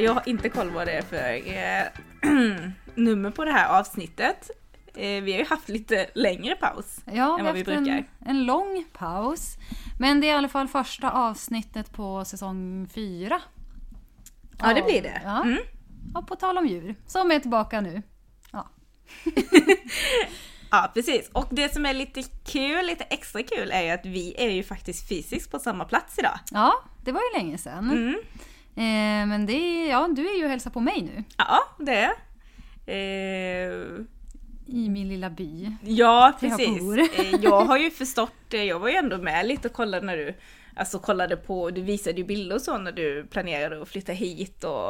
Ja, jag har inte koll vad det är för eh, nummer på det här avsnittet. Eh, vi har ju haft lite längre paus. Ja, än vi vad vi haft brukar. en, en lång paus. Men det är i alla fall första avsnittet på säsong fyra. Ja, det blir det. Ja. Mm. Och på tal om djur, som är tillbaka nu. Ja. Ja, precis. Och det som är lite kul, lite extra kul, är ju att vi är ju faktiskt fysiskt på samma plats idag. ja, det var ju länge sedan. Mm. Eh, men det är, ja, du är ju och hälsar på mig nu. Ja, det är eh, I min lilla by. Ja, jag precis. bor. Eh, Jag har ju förstått det. Jag var ju ändå med lite och kollade när du Alltså kollade på, du visade ju bilder och så när du planerade att flytta hit och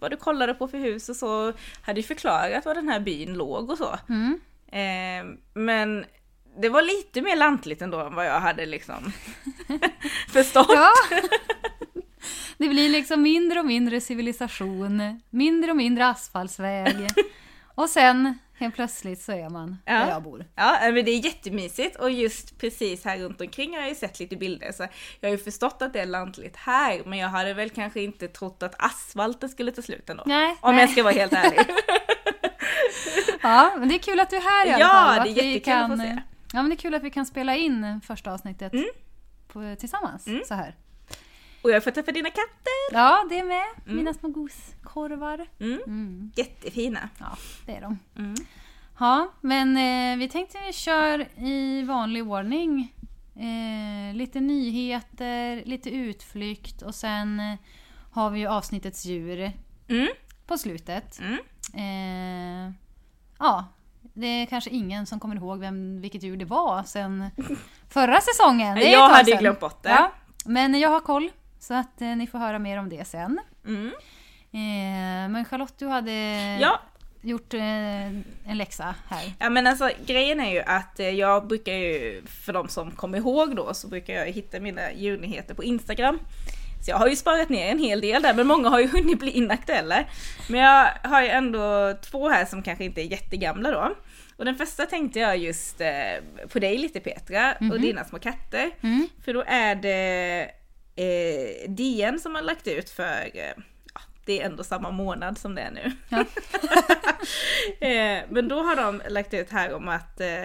vad du kollade på för hus och så. Hade ju förklarat var den här byn låg och så. Mm. Eh, men det var lite mer lantligt ändå än vad jag hade liksom förstått. Ja. Det blir liksom mindre och mindre civilisation, mindre och mindre asfaltsväg. Och sen helt plötsligt så är man Ja. där jag bor. Ja, men det är jättemysigt och just precis här runt omkring har jag ju sett lite bilder så jag har ju förstått att det är lantligt här men jag hade väl kanske inte trott att asfalten skulle ta slut ändå. Nej, Om nej. jag ska vara helt ärlig. Ja, men det är kul att du är här i alla Ja, fall. och det är jättekul att få kan- se. Ja, men det är kul att vi kan spela in första avsnittet Mm. på, tillsammans. Så här. Och jag får träffa dina katter! Ja, det är med. Mina små goskorvar. Mm. Mm. Jättefina. Ja, det är de. Mm. Ja, men eh, vi tänkte vi kör i vanlig ordning. Eh, lite nyheter, lite utflykt och sen eh, har vi ju avsnittets djur Mm. på slutet. Mm. Eh, ja, det är kanske ingen som kommer ihåg vem, vilket djur det var sen förra säsongen. Det Jag hade glömt bort det. Ja, men jag har koll så att eh, ni får höra mer om det sen. Mm. Eh, men Charlotte, du hade Ja, gjort eh, en läxa här. Ja men alltså grejen är ju att eh, jag brukar ju, för de som kommer ihåg då, så brukar jag hitta mina djurnyheter på Instagram. Så jag har ju sparat ner en hel del där, men många har ju hunnit bli inaktuella. Men jag har ju ändå två här som kanske inte är jättegamla då. Och den första tänkte jag just eh, på dig lite Petra, och dina små katter. Mm. För då är det eh, DN som har lagt ut för, eh, det är ändå samma månad som det är nu. Ja. eh, men då har de lagt ut här om att eh,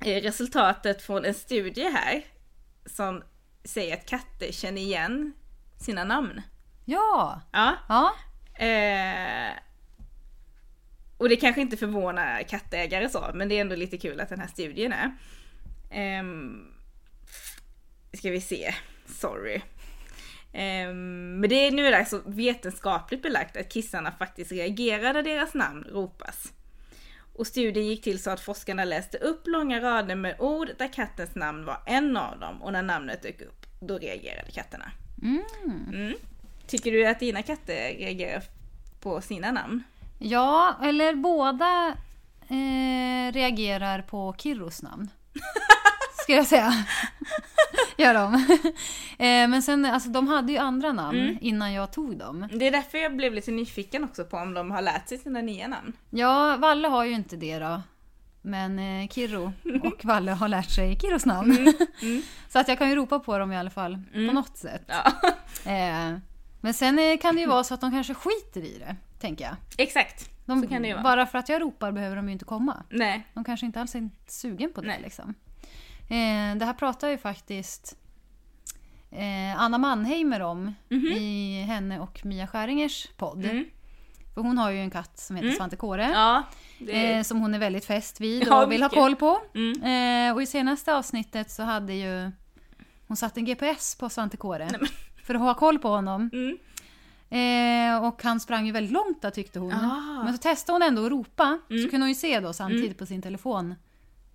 eh, resultatet från en studie här som säger att katter känner igen sina namn. Ja, Ja. ja. Eh, och det kanske inte förvånar kattägare så, men det är ändå lite kul att den här studien är. Ska vi se, sorry. Ehm, men det är nu alltså vetenskapligt belagt att kissarna faktiskt reagerar när deras namn ropas. Och studien gick till så att forskarna läste upp långa rader med ord där kattens namn var en av dem och när namnet dök upp, då reagerade katterna. Mm. Mm. Tycker du att dina katter reagerar på sina namn? ja eller båda eh, reagerar på Kirros namn. Ska jag säga. Gör de. eh, men sen, alltså de hade ju andra namn Mm. innan jag tog dem. Det är därför jag blev lite nyfiken också på om de har lärt sig sina nya namn. Ja, Valle har ju inte det då. Men eh, Kirro och Valle har lärt sig Kirros namn. mm. Så att jag kan ju ropa på dem i alla fall, på något sätt. Ja, Eh, men sen eh, kan det ju vara så att de kanske skiter i det, tänker jag. exakt. De. Bara för att jag ropar behöver de ju inte komma. Nej. De kanske inte alls är sugen på det. Nej. Liksom. Eh, det här pratar ju faktiskt eh, Anna Mannheimer om i henne och Mia Skäringers podd. Mm. För hon har ju en katt som heter Mm. Svante Kåre. Ja, det Eh, som hon är väldigt fäst vid och Ja, vill ha koll på. Mm. Eh, och i senaste avsnittet så hade ju hon satt en GPS på Svante Kåre. Nej, men- För att ha koll på honom. Mm. Eh, och han sprang ju väldigt långt där tyckte hon. Ah. Men så testade hon ändå att ropa. Mm. Så kunde hon ju se då samtidigt på sin telefon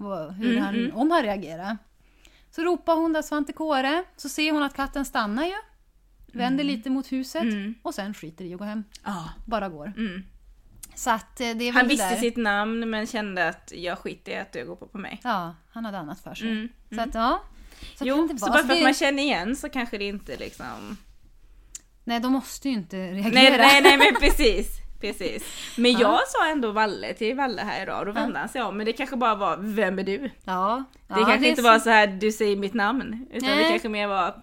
hur Mm, han, mm. om han reagerar. Så ropar hon där Svante Kåre. Så ser hon att katten stannar ju. Vänder lite mot huset. Mm. Och sen skiter i att gå hem. Ja. Bara går. Mm. Så att eh, Han visste sitt namn men kände att jag skiter i att du ropar på mig. Ja, han hade annat för sig. Mm. Så att ja. Så Jo, så bara för att man känner igen så kanske det inte liksom... Nej, de måste ju inte reagera. Nej, nej, nej men precis. Precis. Men Ja. jag sa ändå Valle till Valle här idag och då vände han sig om. Men det kanske bara var, vem är du? Ja, Det ja, kanske är inte så- var så här, du säger mitt namn. Utan det Nej. kanske mer var,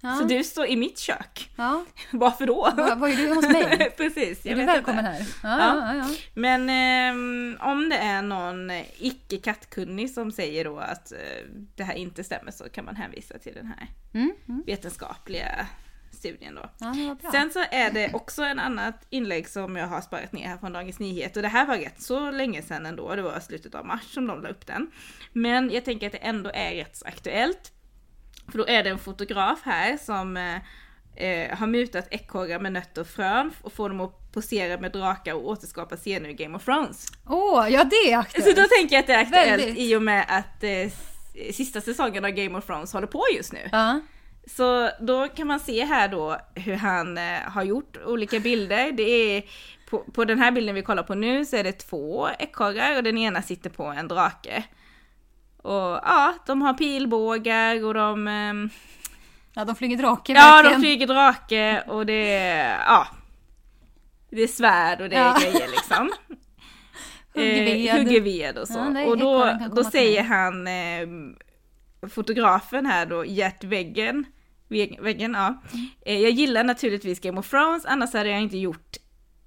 Ja. Så du står i mitt kök. Ja, Varför då? vad, vad är du hos mig? Precis, jag Är du välkommen inte. här? Ja, Ja. ja, ja. Men ehm, om det är någon icke kattkunnig som säger då att eh, det här inte stämmer så kan man hänvisa till den här Mm, mm. vetenskapliga studien då. ja. Sen så är det också en annat inlägg som jag har sparat ner här från Dagens Nyheter. Och det här var rätt så länge sedan ändå, det var slutet av mars som de la upp den. Men jag tänker att det ändå är rätt så aktuellt. För då är det en fotograf här som eh, eh, har mutat ekorrar med nötter och frön och får dem att posera med drakar och återskapa scener i Game of Thrones. Åh, ja det är Så aktuellt! då tänker jag att det är aktuellt Väldigt. i och med att eh, sista säsongen av Game of Thrones håller på just nu. Ja. Så då kan man se här då hur han eh, har gjort olika bilder. Det är på, på den här bilden vi kollar på nu så är det två ekorrar och den ena sitter på en drake. Och ja, de har pilbågar och de... ehm, ja, de flyger drake ja, verkligen. de flyger drake och det är... Ja. Det är svärd och det är Ja. grejer liksom. Hugger ved. Eh, hugger ved och så. Ja, och då, då säger han, eh, fotografen här då, Gert Weggen, Weg- Weggen ja. Eh, jag gillar naturligtvis Game of Thrones, annars hade jag inte gjort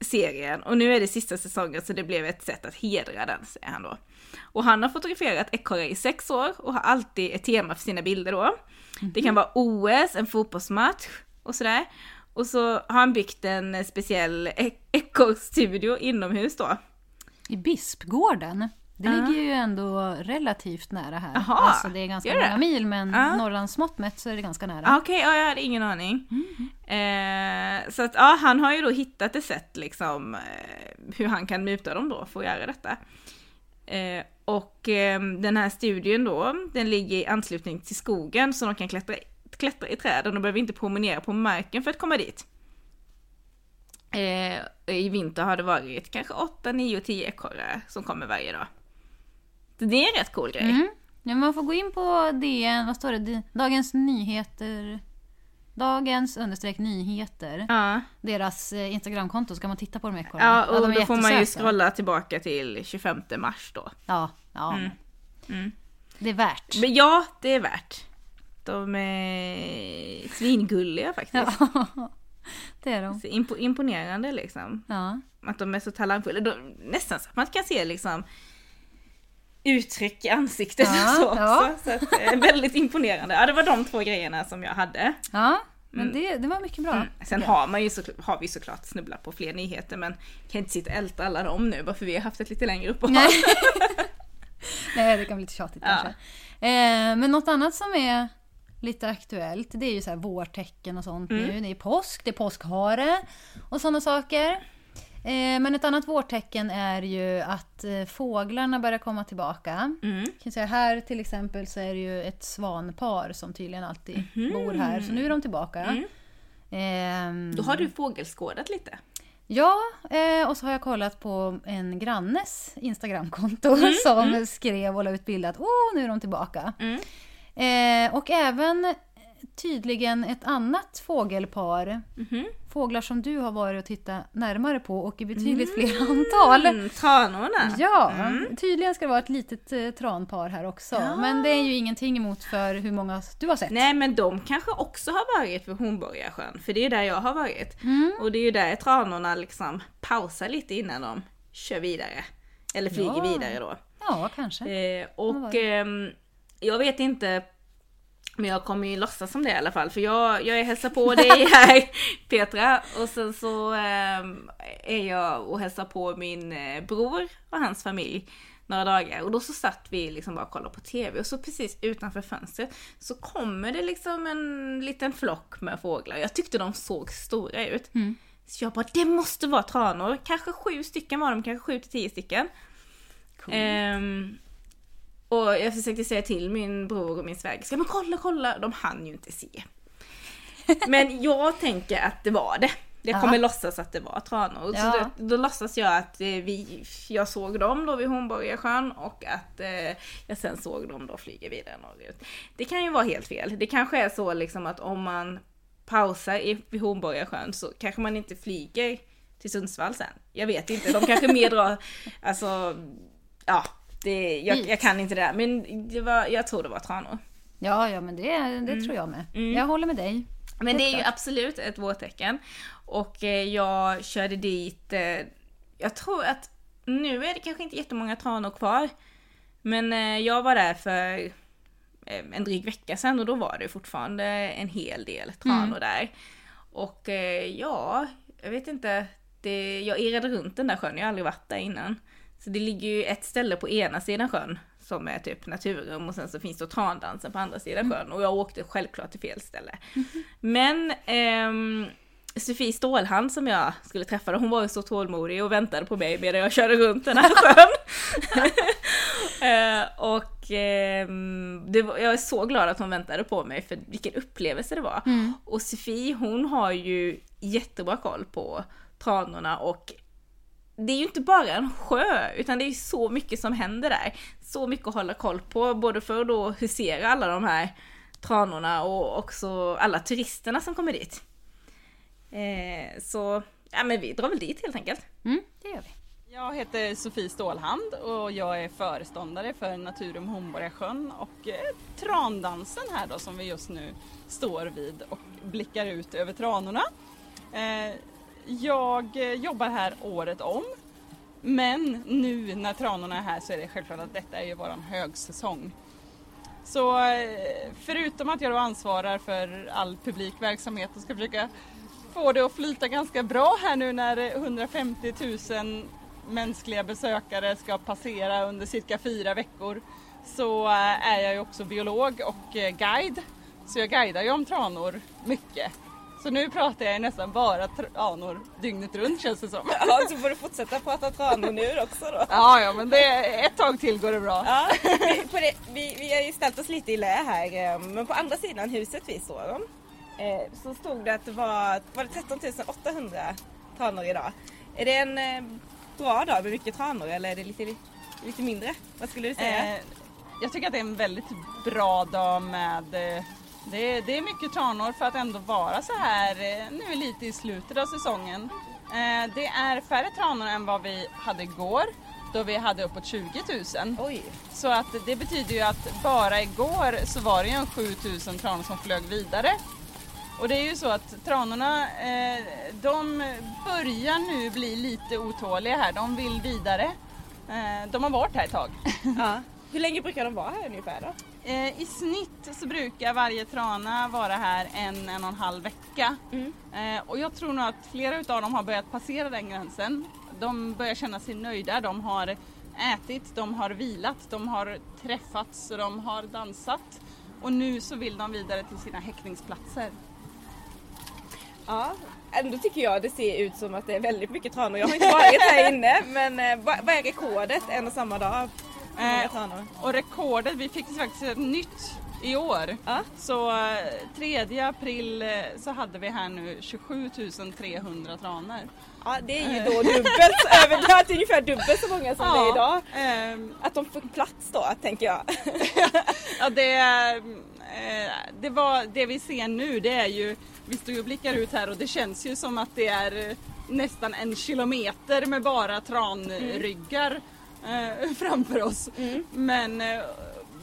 serien. Och nu är det sista säsongen så det blev ett sätt att hedra den, säger han då. Och han har fotograferat ekorrar i sex år och har alltid ett tema för sina bilder då. Det kan vara OS, en fotbollsmatch och sådär. Och så har han byggt en speciell e- ekorrstudio inomhus då. I Bispgården. Det ligger ju ändå relativt nära här. Jaha, alltså det är ganska det? många mil men Ja. Norrlandsmått mätt så är det ganska nära. Ah, Okej, ja, jag hade ingen aning. Eh, så att ja, han har ju då hittat ett sätt liksom eh, hur han kan muta dem då för att göra detta. Eh, och eh, den här studien då, den ligger i anslutning till skogen så de kan klättra, klättra i träden och behöver inte promenera på marken för att komma dit. Eh, I vinter har det varit kanske 8, 9, 10 ekorrar som kommer varje dag. Så det är en rätt cool grej. Mm. Ja, man får gå in på DN, vad står det? Dagens Nyheter. Dagens understreck nyheter. Ja. Deras eh, Instagramkonto så kan man titta på de ekorrarna. Ja, och är då får man ju scrolla tillbaka till 25 mars då. Ja, ja. Mm. Mm. det är värt. Men ja, det är värt. De är svingulliga faktiskt. Ja, det är de. Så impo- imponerande liksom. Ja. Att de är så talangfulla. De, nästan så att man kan se liksom uttryck i ansiktet Ja, och så också. ja. Så att, väldigt imponerande. Ja, det var de två grejerna som jag hade. ja, men det, det var mycket bra. Mm. Sen har, man ju så, har vi såklart snubblat på fler nyheter men kan inte sitta och älta alla dem nu bara för vi har haft ett lite längre uppehåll. Nej. Nej, det kan bli lite tjatigt Ja. kanske. Eh, men något annat som är lite aktuellt, det är ju så här vårtecken och sånt Mm. nu. Det är påsk, det är påskhare och sådana saker. Eh, men ett annat vårtecken är ju att eh, fåglarna börjar komma tillbaka. Mm. Kan säga här till exempel så är det ju ett svanpar som tydligen alltid Mhm. bor här. Så nu är de tillbaka. Mm. Ehm, Då har du fågelskådat lite. Ja, eh, och så har jag kollat på en grannes Instagramkonto Mm, som skrev och la ut bild att åh, nu är de tillbaka. Mm. Eh, och även tydligen ett annat fågelpar, Mhm. fåglar som du har varit och tittat närmare på och i betydligt fler antal. Mm, tranorna. Ja, Mm. tydligen ska det vara ett litet eh, tranpar här också. Ja. Men det är ju ingenting emot för hur många du har sett. Nej men de kanske också har varit vid Hornborgasjön, för det är ju där jag har varit. Mm. Och det är ju där tranorna liksom pausar lite innan de kör vidare. Eller flyger Ja. vidare då. Ja, kanske. Eh, och ehm, jag vet inte, men jag kommer ju låtsas som det i alla fall. För jag, jag är hälsar på dig här Petra. Och sen så ehm, är jag och hälsar på min eh, bror och hans familj några dagar. Och då så satt vi liksom bara och kollade på TV. Och så precis utanför fönstret så kommer det liksom en liten flock med fåglar. Jag tyckte de såg stora ut. Mm. Så jag bara, det måste vara tranor. Kanske sju stycken var de, kanske sju till tio stycken. Ehm, och jag försökte säga till min bror och min svägerska, men kolla, kolla! De hann ju inte se. Men jag tänker att det var det. Jag Ja. kommer låtsas att det var tranor. Ja. Så då, då låtsas jag att eh, vi, jag såg dem då vid Hornborgasjön och att eh, jag sen såg dem då flyga vidare norrut. Det kan ju vara helt fel. Det kanske är så liksom att om man pausar i, vid Hornborgasjön så kanske man inte flyger till Sundsvall sen. Jag vet inte, de kanske mer drar, alltså, ja, det, jag, jag kan inte det där. Men det var, jag tror det var tranor. Ja, ja men det, det tror jag med. Mm. Jag håller med dig. Men det är ju absolut ett vårtecken. Och eh, jag körde dit, eh, jag tror att nu är det kanske inte jättemånga tranor kvar. Men eh, jag var där för en dryg vecka sedan och då var det fortfarande en hel del tranor Mm. där. Och ja, jag vet inte, det, jag irrade runt den där sjön, jag har aldrig varit där innan. Så det ligger ju ett ställe på ena sidan sjön som är typ naturrum och sen så finns det trandansen på andra sidan sjön och jag åkte självklart till fel ställe. Men ehm, Sofie Stålhand som jag skulle träffa, hon var ju så tålmodig och väntade på mig medan jag körde runt den här sjön. Eh, och det var, jag är så glad att hon väntade på mig för vilken upplevelse det var. Mm. Och Sofie hon har ju jättebra koll på tranorna och det är ju inte bara en sjö utan det är så mycket som händer där. Så mycket att hålla koll på både för att då husera alla de här tranorna och också alla turisterna som kommer dit. Eh, så ja men vi drar väl dit helt enkelt. Mm, det gör vi. Jag heter Sofie Stålhand och jag är föreståndare för Naturum Hornborgasjön och eh, trandansen här då som vi just nu står vid och blickar ut över tranorna. Eh, jag eh, jobbar här året om men nu när tranorna är här så är det självklart att detta är ju våran högsäsong. Så eh, förutom att jag då ansvarar för all publikverksamhet och ska försöka få det att flyta ganska bra här nu när 150 000 mänskliga besökare ska passera under cirka fyra veckor så eh, är jag ju också biolog och guide. Så jag guidar ju om tranor mycket. Så nu pratar jag nästan bara tranor dygnet runt känns det som. Ja, så får du fortsätta prata tranor nu också då. Ja, ja, men det, ett tag till går det bra. Ja, vi, det, vi, vi har ju ställt oss lite i lä här, eh, men på andra sidan huset vi står om eh, så stod det att det var, var det 13 800 tranor idag. Är det en eh, bra dag med mycket tranor eller är det lite, lite mindre? Vad skulle du säga? Eh, jag tycker att det är en väldigt bra dag med det, är- det är mycket tranor för att ändå vara så här eh, nu lite i slutet av säsongen. Eh, det är färre tranor än vad vi hade igår då vi hade uppåt 20 000. Oj. Så att det betyder ju att bara igår så var det ju en 7000 tranor som flög vidare. Och det är ju så att tranorna, eh, de börjar nu bli lite otåliga här. De vill vidare. De har varit här ett tag. Ja. Hur länge brukar de vara här ungefär då? Eh, I snitt så brukar varje trana vara här en, en och en halv vecka. Mm. Eh, och jag tror nog att flera utav dem har börjat passera den gränsen. De börjar känna sig nöjda, de har ätit, de har vilat, de har träffats, de har dansat. Och nu så vill de vidare till sina häckningsplatser. Ja, ändå tycker jag det ser ut som att det är väldigt mycket tranor. Jag har inte varit här inne men eh, vad är rekordet en och samma dag? Eh? Och rekordet, vi fick faktiskt ett nytt i år. Ja. Så eh, 3 april eh, så hade vi här nu 27 300 tranor. Ja, det är ju då dubbelt, över, det är ungefär dubbelt så många som det är idag. ehm, Att de får plats då, tänker jag. Ja, det, eh, det, var, det vi ser nu det är ju, vi står ju och blickar ut här och det känns ju som att det är eh, nästan en kilometer med bara tranryggar eh, framför oss. Men eh,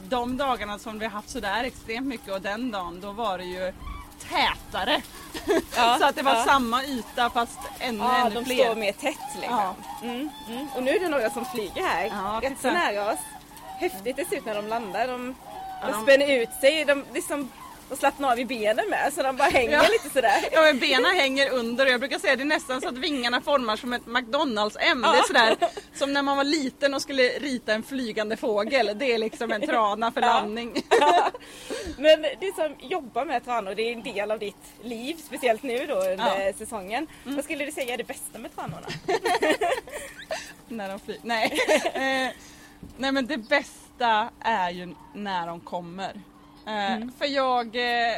de dagarna som vi har haft sådär extremt mycket och den dagen då var det ju tätare. Ja, Så att det var ja. samma yta fast ännu, Ja, ännu de fler. står mer tätt liksom. Ja. Mm, mm. Och nu är det några som flyger här, Ja, rätt så nära oss. Häftigt det ser ut när de landar. De, de de- spänner ut sig, de, liksom, de slappnar av i benen med så de bara hänger Ja. lite sådär. Ja men benen hänger under och jag brukar säga det är nästan så att vingarna formar som ett McDonalds-M. Det är Ja. sådär som när man var liten och skulle rita en flygande fågel. Det är liksom en trana för Ja. landning. Men du som jobbar med tranor, det är en del av ditt liv, speciellt nu då under Ja. säsongen. Vad skulle du säga är det bästa med tranorna? när de flyger. Nej. Eh, nej men det bästa är ju när de kommer. Eh, För jag, eh,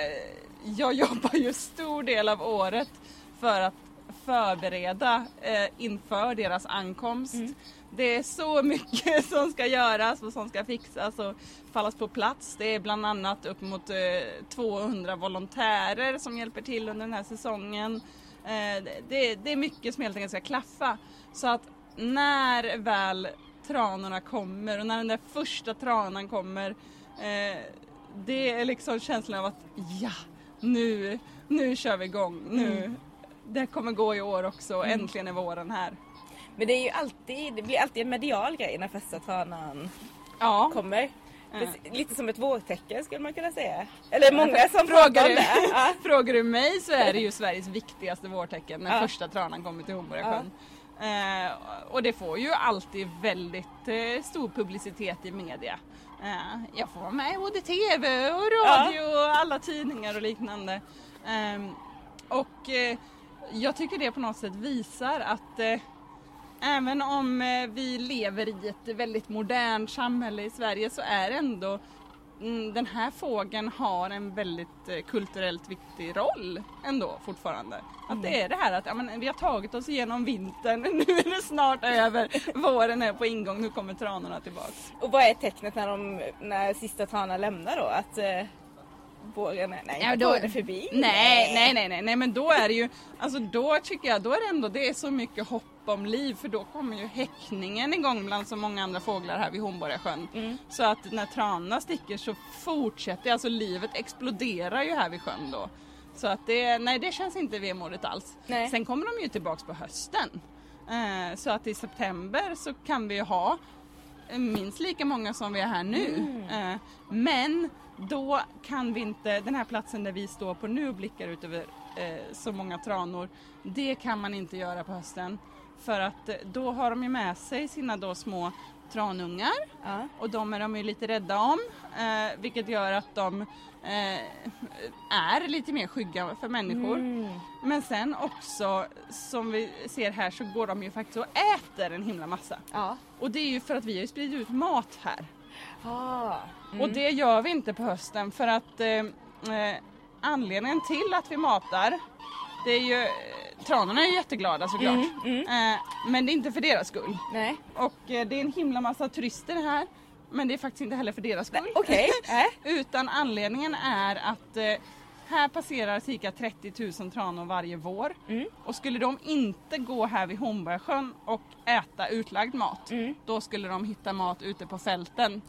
jag jobbar ju stor del av året för att förbereda eh, inför deras ankomst. Det är så mycket som ska göras och som ska fixas och fallas på plats. Det är bland annat upp mot eh, 200 volontärer som hjälper till under den här säsongen. Det, det är mycket som helt enkelt ska klaffa. Så att när väl tranorna kommer och när den där första tranan kommer det är liksom känslan av att ja, nu, nu kör vi igång. Nu, Det kommer gå i år också, äntligen är våren här. Men det är ju alltid, det blir alltid en medial grej när första tranan Ja, kommer. Precis- Lite som ett vårtecken skulle man kunna säga. Eller många som Frågar du, det. Ja. frågar du mig så är det ju Sveriges viktigaste vårtecken när Ja. första tranan kommer till Hornborgasjön. Eh, och det får ju alltid väldigt eh, stor publicitet i media. Eh, jag får vara med i både TV och radio och alla tidningar och liknande. Ehm, och eh, jag tycker det på något sätt visar att eh, även om vi lever i ett väldigt modernt samhälle i Sverige så är ändå den här fågeln har en väldigt eh, kulturellt viktig roll ändå fortfarande. Att det är det här att ja, men, vi har tagit oss igenom vintern, nu är det snart över, våren är på ingång, nu kommer tranorna tillbaks. Och vad är tecknet när, de, när sista tranan lämnar då? Att eh, våren är, nej, Ja, då- är förbi? Nej, nej, nej, nej, nej, men då är det ju, alltså då tycker jag, då är det ändå, det är så mycket hopp om liv för då kommer ju häckningen igång bland så många andra fåglar här vid Hornborgasjön. Mm. Så att när tranorna sticker så fortsätter, alltså livet exploderar ju här vid sjön då. Så att det, nej det känns inte vemodigt alls. Nej. Sen kommer de ju tillbaks på hösten. Eh, så att i september så kan vi ju ha eh, minst lika många som vi är här nu. Eh, men då kan vi inte, den här platsen där vi står på nu och blickar ut över eh, så många tranor, det kan man inte göra på hösten. För att eh, då har de ju med sig sina då små tranungar Ja. och de är de ju lite rädda om eh, vilket gör att de eh, är lite mer skygga för människor. Mm. Men sen också som vi ser här så går de ju faktiskt och äter en himla massa. Ja. Och det är ju för att vi har ju spridit ut mat här. Ah. Och det gör vi inte på hösten för att eh, eh, anledningen till att vi matar det är ju, tranorna är jätteglada såklart. Eh, men det är inte för deras skull. Nej. Och eh, det är en himla massa turister här. Men det är faktiskt inte heller för deras skull. Äh. Utan anledningen är att eh, här passerar cirka 30 000 tranor varje vår. Mm. Och skulle de inte gå här vid Hornborgasjön och äta utlagd mat, Mm. då skulle de hitta mat ute på fälten.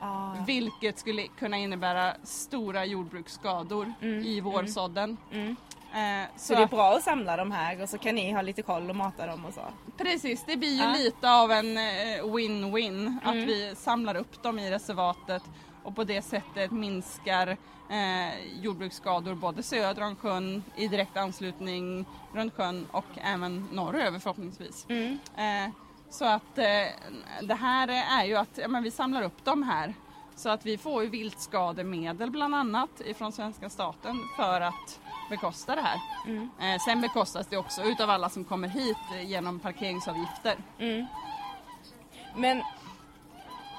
Ah. Vilket skulle kunna innebära stora jordbruksskador i vårsådden. Mm. Eh, Så det är bra att samla dem här och så kan ni ha lite koll och mata dem och så. Precis, det blir ju Ja. lite av en eh, win-win att Mm. vi samlar upp dem i reservatet och på det sättet minskar eh, jordbruksskador både söder om sjön i direkt anslutning runt sjön och även norröver förhoppningsvis. Mm. Eh, så att eh, det här är ju att ja, men vi samlar upp dem här så att vi får ju viltskademedel bland annat ifrån svenska staten för att bekosta det här. Mm. Eh, sen bekostas det också utav alla som kommer hit eh, genom parkeringsavgifter. Mm. Men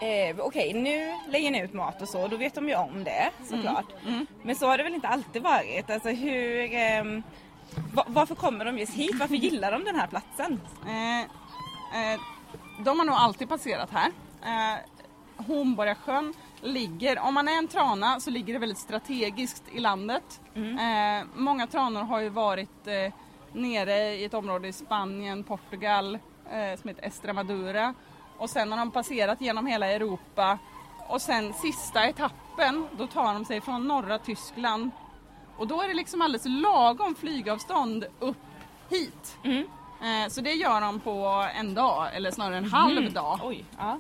eh, okej, nu lägger ni ut mat och så, då vet de ju om det såklart. Mm. Men så har det väl inte alltid varit? Alltså hur... va- varför kommer de just hit? Varför gillar de den här platsen? Eh, eh, de har nog alltid passerat här. Eh, Hornborgasjön ligger, om man är en trana så ligger det väldigt strategiskt i landet. Eh, många tranor har ju varit eh, nere i ett område i Spanien, Portugal eh, som heter Estremadura och sen har de passerat genom hela Europa och sen sista etappen då tar de sig från norra Tyskland och då är det liksom alldeles lagom flygavstånd upp hit. Eh, så det gör de på en dag, eller snarare en halv dag. Oj, ja.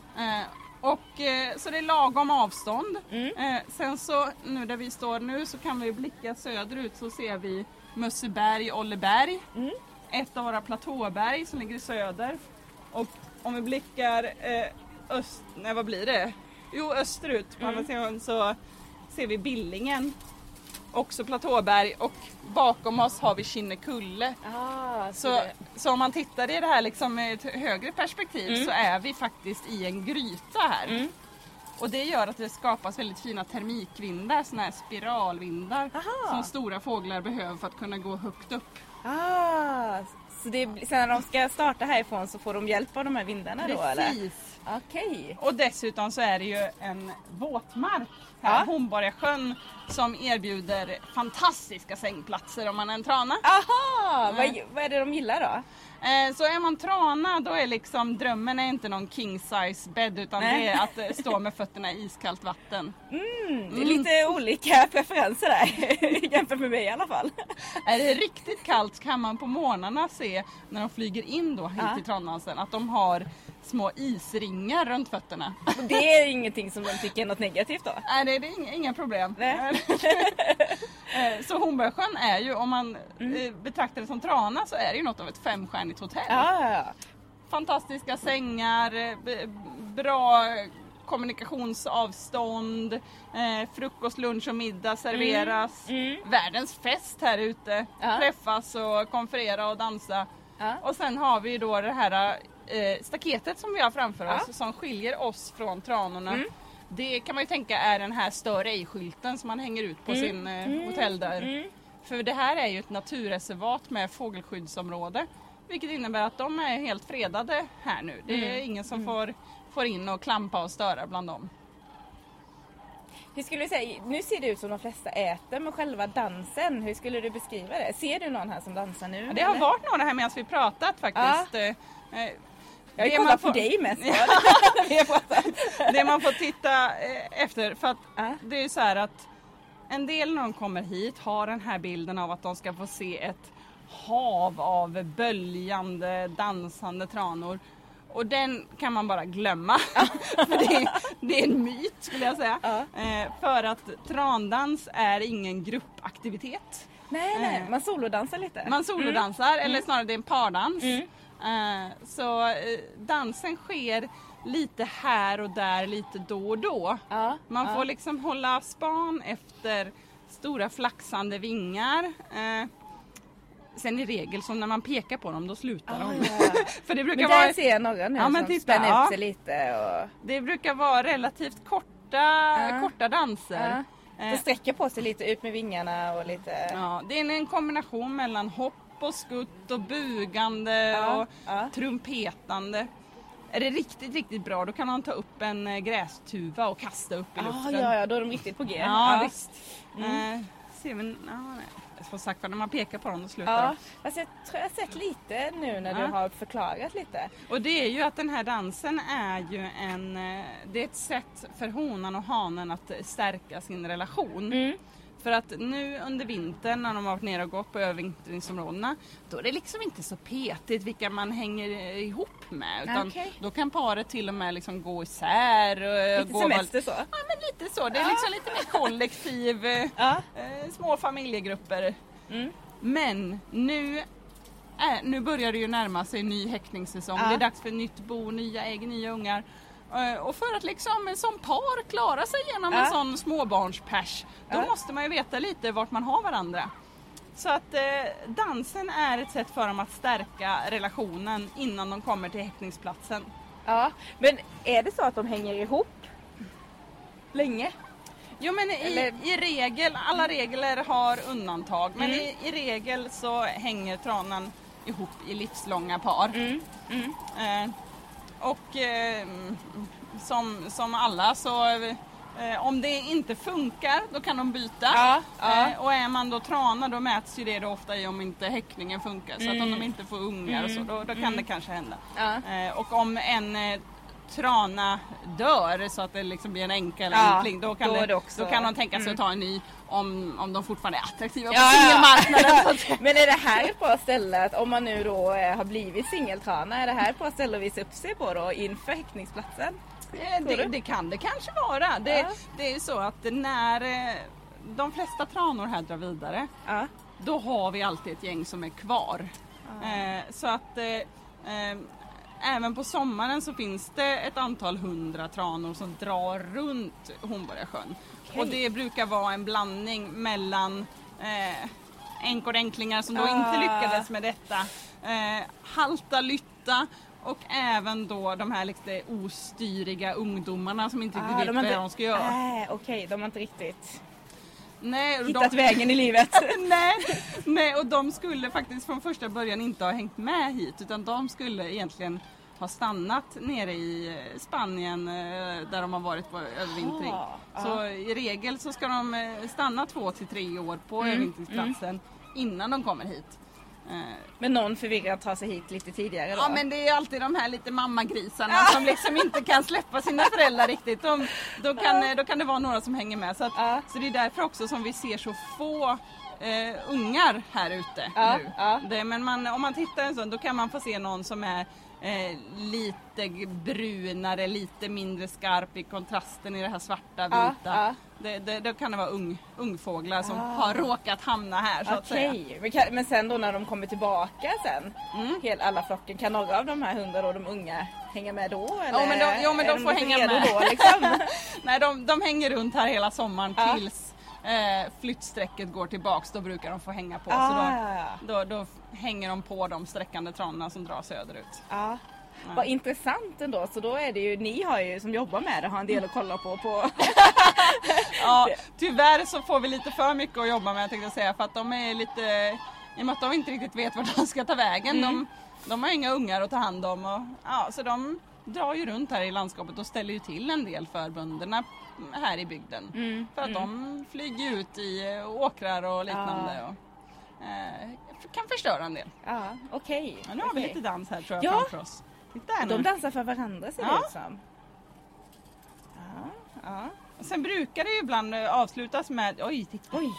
Och, eh, så det är lagom avstånd. Mm. Eh, sen så, nu där vi står nu, så kan vi blicka söderut så ser vi Mösseberg, Olleberg. Mm. Ett av våra platåberg som ligger i söder. Och om vi blickar eh, öst, nej vad blir det? Jo österut på Mm. andra sidan så ser vi Billingen. Också platåberg och bakom oss har vi Kinnekulle. Ah, så Så, så om man tittar i det här liksom med ett högre perspektiv Mm. så är vi faktiskt i en gryta här. Mm. Och det gör att det skapas väldigt fina termikvindar, såna här spiralvindar Aha. som stora fåglar behöver för att kunna gå högt upp. Ah, så det, sen när de ska starta härifrån så får de hjälp av de här vindarna då eller? Precis. Okej. Och dessutom så är det ju en våtmark Ja. Hornborgasjön, som erbjuder fantastiska sängplatser om man är en trana. Aha! Nej. Vad, vad är det de gillar då? Eh, så är man trana då är liksom drömmen är inte någon king size bädd utan Nej. det är att eh, stå med fötterna i iskallt vatten. Mm, det är lite olika preferenser där jämfört med mig i alla fall. Är det riktigt kallt kan man på morgnarna se när de flyger in då hit Ja. till Trandansen att de har små isringar runt fötterna. Och det är ingenting som de tycker är något negativt då. Nej det det är inga, inga problem. Nej. Eh, så Hornborgasjön är ju om man eh, betraktar det som Trana så är det ju något av ett femstjärnigt hotell. Ja, ja. Fantastiska sängar, eh, bra kommunikationsavstånd, eh, frukost, lunch och middag serveras. Mm. Världens fest här ute. Ja. Träffas och konferera och dansa. Ja. Och sen har vi då det här eh, staketet som vi har framför Ja. oss som skiljer oss från tranorna. Mm. Det kan man ju tänka är den här stör ej-skylten som man hänger ut på sin eh, hotelldörr. Mm. För det här är ju ett naturreservat med fågelskyddsområde. Vilket innebär att de är helt fredade här nu. Det är Mm. ingen som får, får in och klampa och störa bland dem. Hur skulle du säga, nu ser det ut som de flesta äter, men själva dansen, hur skulle du beskriva det? Ser du någon här som dansar nu? Ja, Det har eller? varit några här medan vi pratat faktiskt. Eh, eh, Jag har kollat på dig mest. Det man får titta eh, efter för att Ja. det är ju så här att en del när de kommer hit har den här bilden av att de ska få se ett hav av böljande dansande tranor. Och den kan man bara glömma. för det är, det är en myt skulle jag säga. Ja. Eh, för att trandans är ingen gruppaktivitet. Nej, nej, Eh. man solodansar lite. Man solodansar eller snarare det är en pardans. Mm. Eh, så eh, dansen sker lite här och där lite då och då. Ja, Man ja. får liksom hålla span efter stora flaxande vingar. Sen i regel så när man pekar på dem då slutar Ah, de. ja, ja. För det brukar, Men där vara, ser jag några nu Ja, som titta, spänner ja. upp sig lite och det brukar vara relativt korta, Ja. korta danser. ja. Eh, det sträcker på sig lite ut med vingarna och lite... Ja, det är en kombination mellan hopp och skutt och bugande Ja, och ja. trumpetande. Är det riktigt, riktigt bra då kan man ta upp en eh, grästuva och kasta upp i Ah, luften. ja, ja, då är de riktigt på G. Ja, visst. Eh, ser vi, ja, nej. Som sagt när man pekar på dem då slutar Ja, de. alltså jag tror jag har sett lite nu när Ja. du har förklarat lite. Och det är ju att den här dansen är ju en, eh, det är ett sätt för honan och hanen att stärka sin relation. Mm. För att nu under vintern när de har varit nere och gått på övervintringsområdena då är det liksom inte så petigt vilka man hänger ihop med. Utan Okej. Då kan paret till och med liksom gå isär. Och eh, Lite gå semester så. Ja men lite så. Det är liksom lite mer kollektiv, eh, Ja. eh, små familjegrupper. Mm. Men nu, är, nu börjar det ju närma sig ny häckningssäsong. Ja. Det är dags för nytt bo, nya ägg, nya ungar. Eh, Och för att liksom som par klara sig genom en sån småbarnspers, då Ja. måste man ju veta lite vart man har varandra. Så att eh, dansen är ett sätt för dem att stärka relationen innan de kommer till häckningsplatsen. ja. Men är det så att de hänger ihop länge? Jo men i, i regel, alla regler har undantag men Mm. i, i regel så hänger tranan ihop i livslånga par. Mm. Mm. Eh, och eh, mm, som, som alla så eh, om det inte funkar då kan de byta. Ja, ja. Eh, och är man då trana då mäts ju det då ofta i om inte häckningen funkar. Så att om de inte får ungar och så då, då kan det kanske hända. Ja. Eh, och om en trana dör så att det liksom blir en änka eller Ja, enkling då kan, då det, också- då kan de tänka sig mm. att ta en ny om, om de fortfarande är attraktiva på Ja, ja. singelmarknaden. säga. Men är det här ett bra ställe att om man nu då eh, har blivit singeltrana, är det här ett bra ställe att visa upp sig på då inför häckningsplatsen? Eh, Det, det kan det kanske vara. Det, Ja. det är ju så att när eh, de flesta tranor här drar vidare Ja. då har vi alltid ett gäng som är kvar. Så att även på sommaren så finns det ett antal hundra tranor som drar runt Hornborgasjön. Okej. Och det brukar vara en blandning mellan eh, änkoränklingar som då Ah. inte lyckades med detta, eh, halta lytta och även då de här lite ostyriga ungdomarna som inte riktigt Ah, vet vad de ska göra. Nej, okej, de har inte riktigt Nej, hittat de, vägen i livet. nej, nej, och de skulle faktiskt från första början inte ha hängt med hit utan de skulle egentligen ha stannat nere i eh, Spanien eh, där de har varit på övervintring. Ah, Så i regel så ska de eh, stanna två till tre år på Mm, övervintringsplatsen innan de kommer hit. Eh, Men någon förvirrad tar sig hit lite tidigare då? Ja men det är alltid de här lite mammagrisarna som liksom inte kan släppa sina föräldrar riktigt. De, då, kan, då kan det vara några som hänger med. Så, att, så det är därför också som vi ser så få eh, ungar här ute Ja, nu. ja. Det, men man, om man tittar en stund då kan man få se någon som är eh, lite brunare, lite mindre skarp i kontrasten i det här svarta Ja, vita. ja. Det, det, då kan det vara ung, ungfåglar som har råkat hamna här så att säga. Men, kan- men sen då när de kommer tillbaka sen, Mm. hela, alla flocken, kan några av de här hundra då, de unga, hänga med då? Eller? men de- jo, men de är får hänga med. Då, liksom? Nej, de, de hänger runt här hela sommaren Ja. tills eh, flyttsträcket går tillbaks. Då brukar de få hänga på. Ah, Så då, då, då hänger de på de sträckande tranorna som drar söderut. ja. Vad intressant ändå, så då är det ju, ni har ju som jobbar med det, har en del att kolla på. på. Ja, tyvärr så får vi lite för mycket att jobba med tänkte jag säga för att de är lite, i och med att de inte riktigt vet vart de ska ta vägen. Mm. De, de har inga ungar att ta hand om och ja, så de drar ju runt här i landskapet och ställer ju till en del för bönderna här i bygden. Mm, För att de flyger ut i åkrar och liknande och eh, kan förstöra en del. Ja, okej. Men nu har vi okej. lite dans här tror jag Ja. framför oss. Titta här De nu. dansar för varandra ser det Ja. ut som. Ja, ja. Sen brukar det ju ibland eh, avslutas med, oj titta. Oj!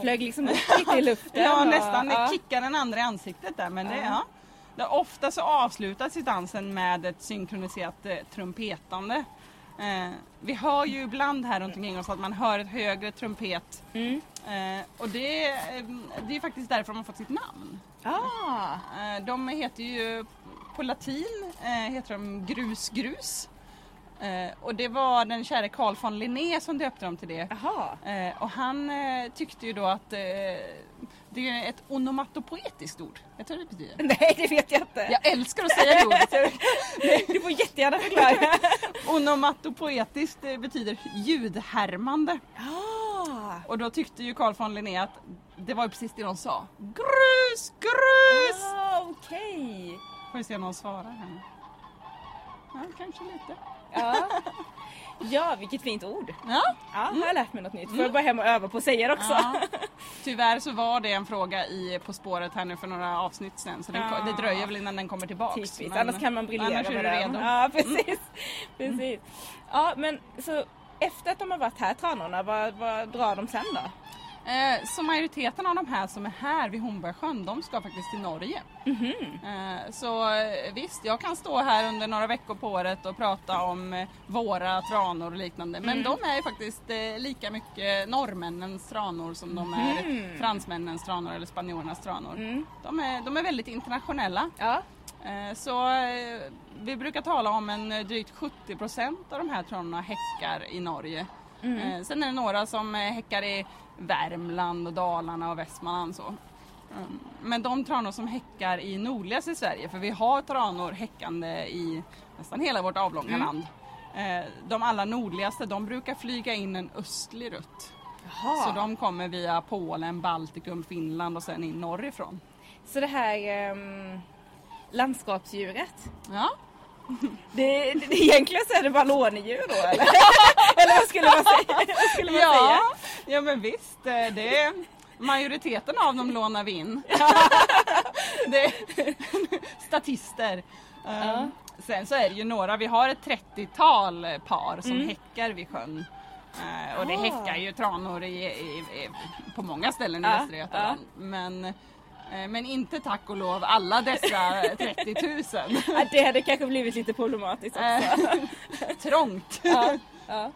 Flög liksom upp lite i luften. Ja och- nästan, ja. kickar den andra i ansiktet där men det, Ja. Det, ofta så avslutas ju dansen med ett synkroniserat eh, trumpetande. Eh, vi hör ju ibland här runt omkring oss att man hör ett högre trumpet Mm. eh, och det, eh, det är faktiskt därför de har fått sitt namn. Ah, Eh, De heter ju på latin heter de grus grus. Eh, Och det var den käre Carl von Linné som döpte dem till det. Eh, Och han eh, tyckte ju då att det är ett onomatopoetiskt ord. Jag tror det betyder. Nej, det vet jag inte. Jag älskar att säga det ordet. Du får jättegärna förklara. Onomatopoetiskt eh, betyder ljudhärmande. Ah, Och då tyckte ju Carl von Linné att det var ju precis det de sa. Grus, grus! ah, okej. Får vi se om någon svarar här. Ja, kanske lite. Ja. Ja, vilket fint ord. Ja, Ja, har jag lärt mig något nytt. Får jag bara hem och öva på att säga det också. ja. Tyvärr så var det en fråga i På spåret här nu för några avsnitt sen så den, Ja. det dröjer väl innan den kommer tillbaks. Typiskt, annars kan man briljera annars med den. redo. Ja, precis. precis. Ja, men så efter att de har varit här, tranorna, vad, vad drar de sen då? Eh, så majoriteten av de här som är här vid Hornborgasjön, de ska faktiskt till Norge. Mhm. Eh, så eh, visst, jag kan stå här under några veckor på året och prata om eh, våra tranor och liknande. Men Mm. de är ju faktiskt eh, lika mycket norrmännens tranor som de är Mhm. fransmännens tranor eller spanjorernas tranor. Mm. De, är, de är väldigt internationella. Ja. Eh, Så vi brukar tala om en drygt 70 procent av de här tranorna häckar i Norge. Mm. Sen är det några som häckar i Värmland och Dalarna och Västmanland så. Mm. Men de tranor som häckar i nordligaste Sverige, för vi har tranor häckande i nästan hela vårt avlånga Mm. land. Eh, De allra nordligaste de brukar flyga in en östlig rutt. Jaha. Så de kommer via Polen, Baltikum, Finland och sen in norrifrån. Så det här ehm, landskapsdjuret, Ja, det, det, egentligen så är det bara lånedjur då eller? eller vad skulle man säga? Skulle man ja, säga? ja men visst. eh, Det, majoriteten av dem lånar vi in. det, statister. Eh, Sen så är det ju några, vi har ett 30-tal par som häckar vid sjön. Eh, och det Ah. häckar ju tranor i, i, i, på många ställen i Ja, Västra Götaland. Men, eh, men inte tack och lov alla dessa 30 000. Ja, det hade kanske blivit lite problematiskt också. Eh, Trångt. ja, ja.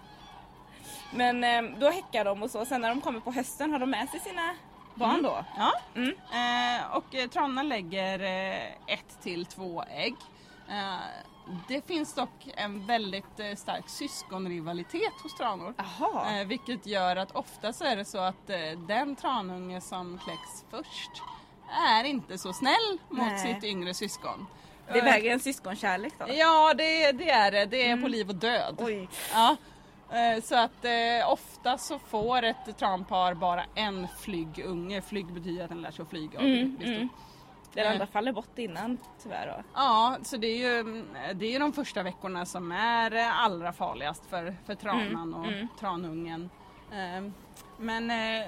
Men ehm, då häckar de och så, sen när de kommer på hösten har de med sig sina barn då? Ja. Mm. Eh, och eh, tranorna lägger eh, ett till två ägg. Eh, det finns dock en väldigt eh, stark syskonrivalitet hos tranor. Eh, vilket gör att ofta så är det så att eh, den tranunge som kläcks först är inte så snäll mot Nej. sitt yngre syskon. Det är värre än syskonkärlek då? Ja det, det är det, det är på liv och död. Oj. Ja, eh, så att eh, ofta så får ett tranpar bara en flyggunge. Flyg betyder att den lär sig att flyga. Mm, mm. Den andra faller bort innan tyvärr då. Ja, så det är ju det är ju de första veckorna som är eh, allra farligast för, för tranan Mm, och mm. tranungen. Eh, Men eh,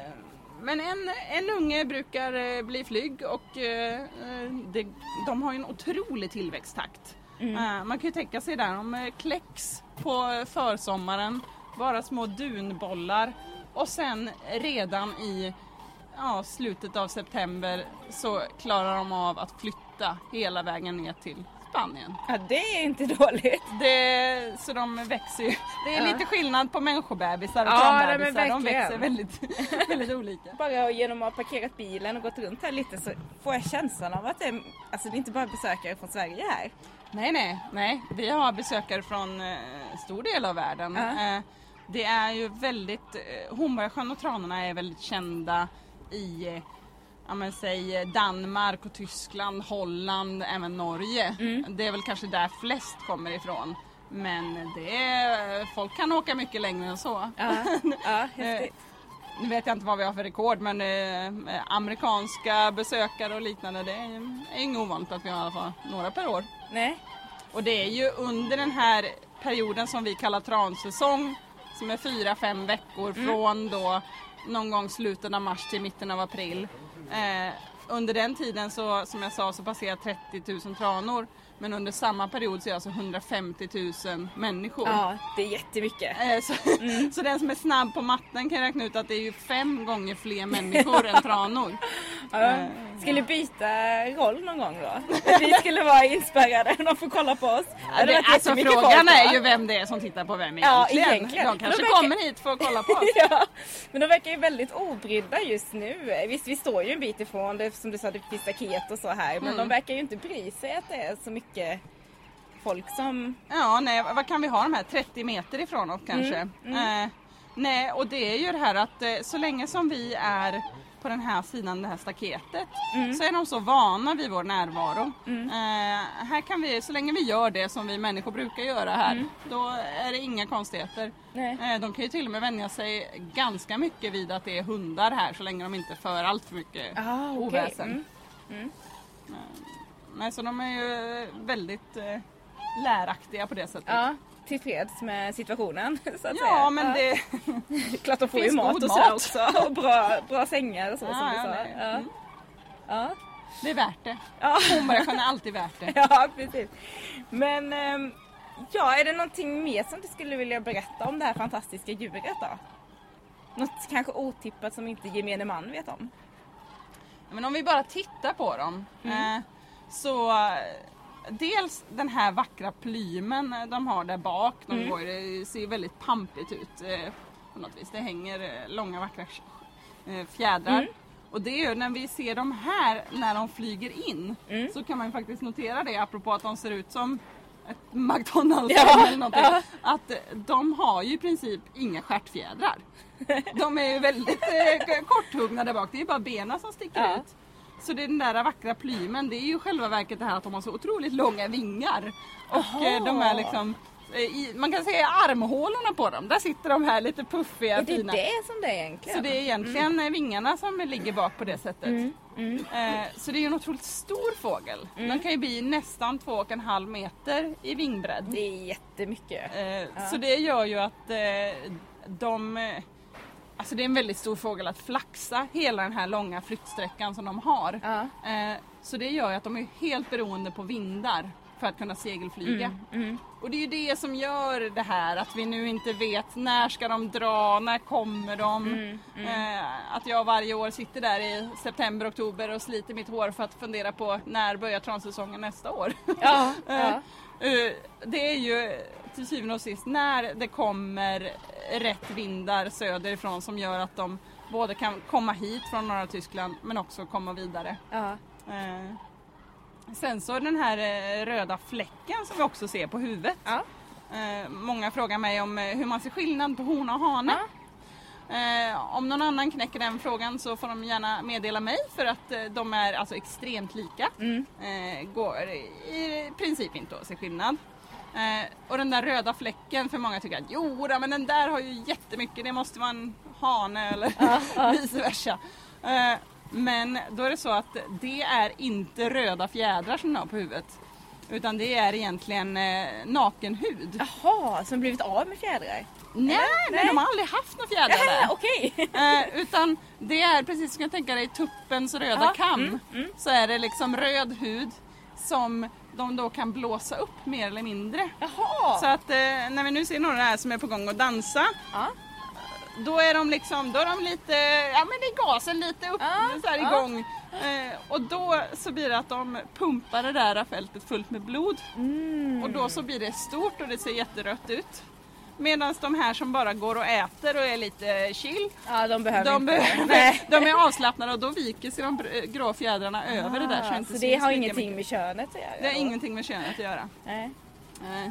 men en, en unge brukar eh, bli flygg och eh, det, de har ju en otrolig tillväxttakt. Eh, man kan ju tänka sig där, de kläcks på försommaren, bara små dunbollar och sen redan i ja, slutet av september så klarar de av att flytta hela vägen ner till Spanien. Ja, det är inte dåligt. Det, så de växer ju. Det är Ja. lite skillnad på människobebisar och Ja, men De växer väldigt, väldigt olika. Bara genom att ha parkerat bilen och gått runt här lite så får jag känslan av att det är, alltså det är inte bara besökare från Sverige här. Nej, nej, nej. Vi har besökare från eh, stor del av världen. Ja. Eh, det är ju väldigt, eh, Hornborgasjön och Tranorna är väldigt kända i eh, ja, men, säg eh, Danmark och Tyskland, Holland, även Norge. Mm. Det är väl kanske där flest kommer ifrån. Men det är, folk kan åka mycket längre än så. Ja, ja häftigt. Nu vet jag inte vad vi har för rekord men eh, amerikanska besökare och liknande det är, är inget ovanligt att vi har i alla fall några per år. Nej. Och det är ju under den här perioden som vi kallar transäsong som är fyra, fem veckor från då någon gång slutet av mars till mitten av april. Eh, under den tiden så, som jag sa, så passerar 30 000 tranor. Men under samma period så är det alltså 150 000 människor. Ja, det är jättemycket. Eh, Så, så den som är snabb på matten kan räkna ut att det är ju fem gånger fler människor än tranor. Ja. Skulle byta roll någon gång då? Vi skulle vara inspärrade, de får kolla på oss. Det hade Det, alltså frågan folk, är ju vem det är som tittar på vem Ja, egentligen. egentligen. De kanske De verkar- kommer hit för att kolla på oss. ja, men de verkar ju väldigt obrydda just nu. Visst, vi står ju en bit ifrån det, som du sa, det finns staket och så här. Men Mm. de verkar ju inte bry sig att det är så mycket folk som... Ja, nej, vad kan vi ha de här 30 meter ifrån oss kanske? Mm, Eh, nej, och det är ju det här att eh, så länge som vi är på den här sidan det här staketet Mm. så är de så vana vid vår närvaro. Eh, här kan vi, så länge vi gör det som vi människor brukar göra här, Mm. då är det inga konstigheter. Nej. Eh, de kan ju till och med vänja sig ganska mycket vid att det är hundar här så länge de inte för allt för mycket Ah, okej. oväsen. Mm. Nej, så de är ju väldigt eh, läraktiga på det sättet. Ja, tillfreds med situationen så att säga. Ja, men det... Klart de får ju mat och så mat. också. Och bra, bra sängar och så som Ja, du ja, sa. det- Ja. mm. Ja. Det är värt det. Ja. Hornborgasjön är alltid värt det. ja, precis. Men ehm, ja, är det någonting mer som du skulle vilja berätta om det här fantastiska djuret då? Något kanske otippat som inte gemene man vet om? Men om vi bara tittar på dem. Mm. Eh, så dels den här vackra plymen eh, de har där bak. De Mm. går, det ser väldigt pampigt ut eh, på något vis. Det hänger eh, långa vackra eh, fjädrar. Mm. Och det är ju när vi ser dem här när de flyger in Mm. så kan man ju faktiskt notera det apropå att de ser ut som ett McDonalds Ja, eller någonting. ja. Att eh, de har ju i princip inga stjärtfjädrar. De är ju väldigt eh, korthuggna där bak. Det är ju bara benen som sticker Ja. ut. Så det är den där vackra plymen, det är ju själva verket det här att de har så otroligt långa vingar. Och eh, de är liksom, eh, i, man kan säga armhålorna på dem, där sitter de här lite puffiga Är det fina. det som det är egentligen? Så det är egentligen eh, vingarna som ligger bak på det sättet. Mm, mm. Eh, så det är ju en otroligt stor fågel. Den kan ju bli nästan två och en halv meter i vingbredd. Det är jättemycket. Eh, Så det gör ju att eh, de Alltså det är en väldigt stor fågel att flaxa hela den här långa flyttsträckan som de har. Eh, Så det gör ju att de är helt beroende på vindar för att kunna segelflyga. Mm, mm. Och det är ju det som gör det här att vi nu inte vet när ska de dra, när kommer de? Mm, Eh, att jag varje år sitter där i september, oktober och sliter mitt hår för att fundera på när börjar transäsongen nästa år? Ja, Eh, ja. eh, det är ju till syvende och sist när det kommer rätt vindar söderifrån som gör att de både kan komma hit från norra Tyskland men också komma vidare. ja. Eh, sen så den här eh, röda fläcken som vi också ser på huvudet. ja. Eh, många frågar mig om hur man ser skillnad på hona och hane. Eh, om någon annan knäcker den frågan så får de gärna meddela mig för att eh, de är alltså extremt lika. Mm. Eh, går i princip inte att se skillnad. Eh, och den där röda fläcken för många tycker att jo men den där har ju jättemycket, det måste vara en hane eller vice versa. Eh, men då är det så att det är inte röda fjädrar som den har på huvudet. Utan det är egentligen eh, nakenhud. Jaha, som blivit av med fjädrar? Nej, men de har aldrig haft några fjädrar där. Okej. Eh, utan det är precis som jag tänker dig tuppens röda Ja, kam. mm, mm. Så är det liksom röd hud som de då kan blåsa upp mer eller mindre. Jaha. Så att eh, när vi nu ser några här som är på gång att dansa Ja. då är de liksom, då är de lite, ja men det är gasen lite upp, Ja, så här igång. Eh, och då så blir det att de pumpar det där fältet fullt med blod Mm. och då så blir det stort och det ser jätterött ut. Medan de här som bara går och äter och är lite chill, Ja, de behöver de, behöver, de är avslappnade och då viker sig de br- grå fjädrarna över det där så, Ah, så det har ingenting mycket. med könet att göra? Det har då? ingenting med könet att göra. Nej. Nej.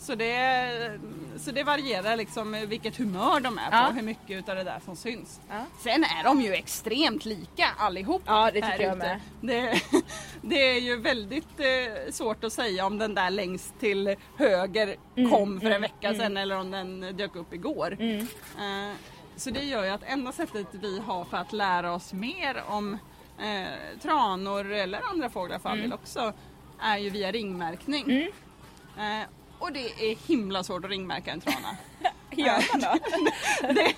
Så det, så det varierar liksom vilket humör de är på, Ja. hur mycket utav det där som syns. Ja. Sen är de ju extremt lika allihop. Ja, det tycker jag med. Det, det är ju väldigt eh, svårt att säga om den där längst till höger kom för en vecka sedan eller om den dök upp igår. Mm. Eh, så det gör ju att enda sättet vi har för att lära oss mer om eh, tranor eller andra fåglar för del också är ju via ringmärkning. Mm. Eh, och det är himla svårt att ringmärka en trana. Gör man då? det,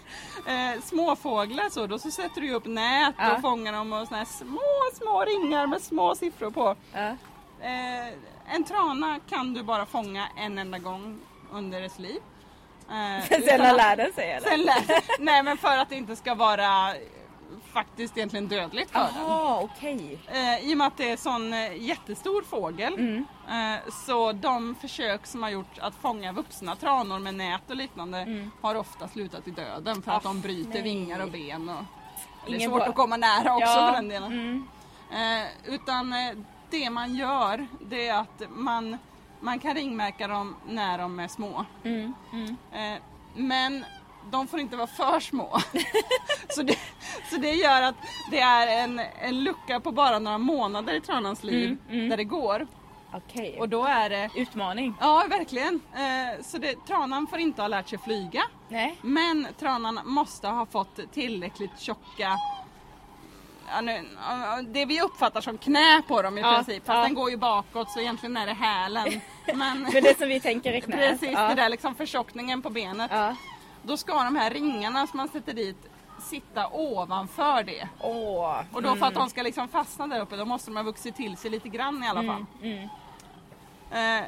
eh, småfåglar så, då så sätter du upp nät Ja. och fångar dem och såna här små, små ringar med små siffror på. Ja. Eh, en trana kan du bara fånga en enda gång under dess liv. Eh, Sen lär den sig eller? Sen lär, nej men för att det inte ska vara eh, faktiskt egentligen dödligt för den. Jaha, okej. Eh, I och med att det är sån eh, jättestor fågel Mm. eh, så de försök som har gjorts att fånga vuxna tranor med nät och liknande Mm. har ofta slutat i döden för Ah, att de bryter nej. vingar och ben. Och, det är Ingen svårt att komma nära också Ja, för den delen. Mm. Eh, utan eh, det man gör det är att man, man kan ringmärka dem när de är små. Mm. Mm. Eh, men de får inte vara för små. så, det, så det gör att det är en, en lucka på bara några månader i tranans liv Mm, mm. där det går. Okej. Och då är det Utmaning. Ja, verkligen. Eh, så det, tranan får inte ha lärt sig flyga. Nej. Men tranan måste ha fått tillräckligt tjocka ja, nu, ja, det vi uppfattar som knä på dem i Ja, princip. Fast ja. den går ju bakåt så egentligen är det hälen. Men Men det som vi tänker är knät. precis ja. det där liksom förtjockningen på benet. Då ska de här ringarna som man sätter dit sitta ovanför det. Åh. Och då för att de ska liksom fastna där uppe då måste de ha vuxit till sig lite grann i alla fall. Mm. Eh,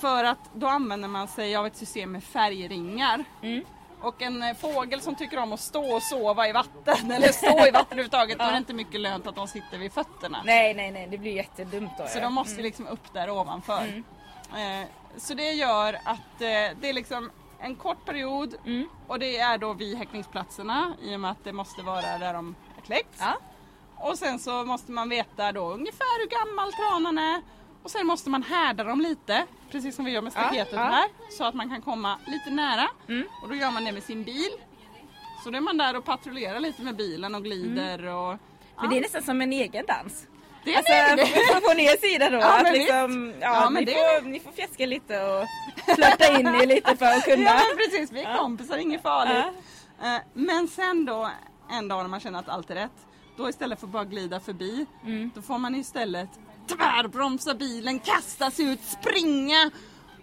för att då använder man sig av ett system med färgringar. Mm. Och en eh, fågel som tycker om att stå och sova i vatten eller stå i vatten överhuvudtaget då är det inte mycket lönt att de sitter vid fötterna. Nej, nej, nej, det blir jättedumt då. Så ja. de måste ju liksom upp där ovanför. Mm. Eh, så det gör att eh, det är liksom en kort period Mm. och det är då vid häckningsplatserna i och med att det måste vara där de är kläckts. Ja. Och sen så måste man veta då ungefär hur gammal tranan är. Och sen måste man härda dem lite, precis som vi gör med Ja, staketet ja. här. Så att man kan komma lite nära. Mm. Och då gör man det med sin bil. Så då är man där och patrullerar lite med bilen och glider och... Mm. Men det är nästan som en egen dans. Det är Alltså det. från er sida då. Ja, men liksom, ja, Ja, men ni, det- får, ni får fjäska lite och flörta in er lite för att kunna. Ja men precis, vi är Ja. kompisar, inget farligt. Eh, Men sen då en dag när man känner att allt är rätt, då istället för att bara glida förbi, Mm. då får man istället tvärbromsa bilen, kasta sig ut, springa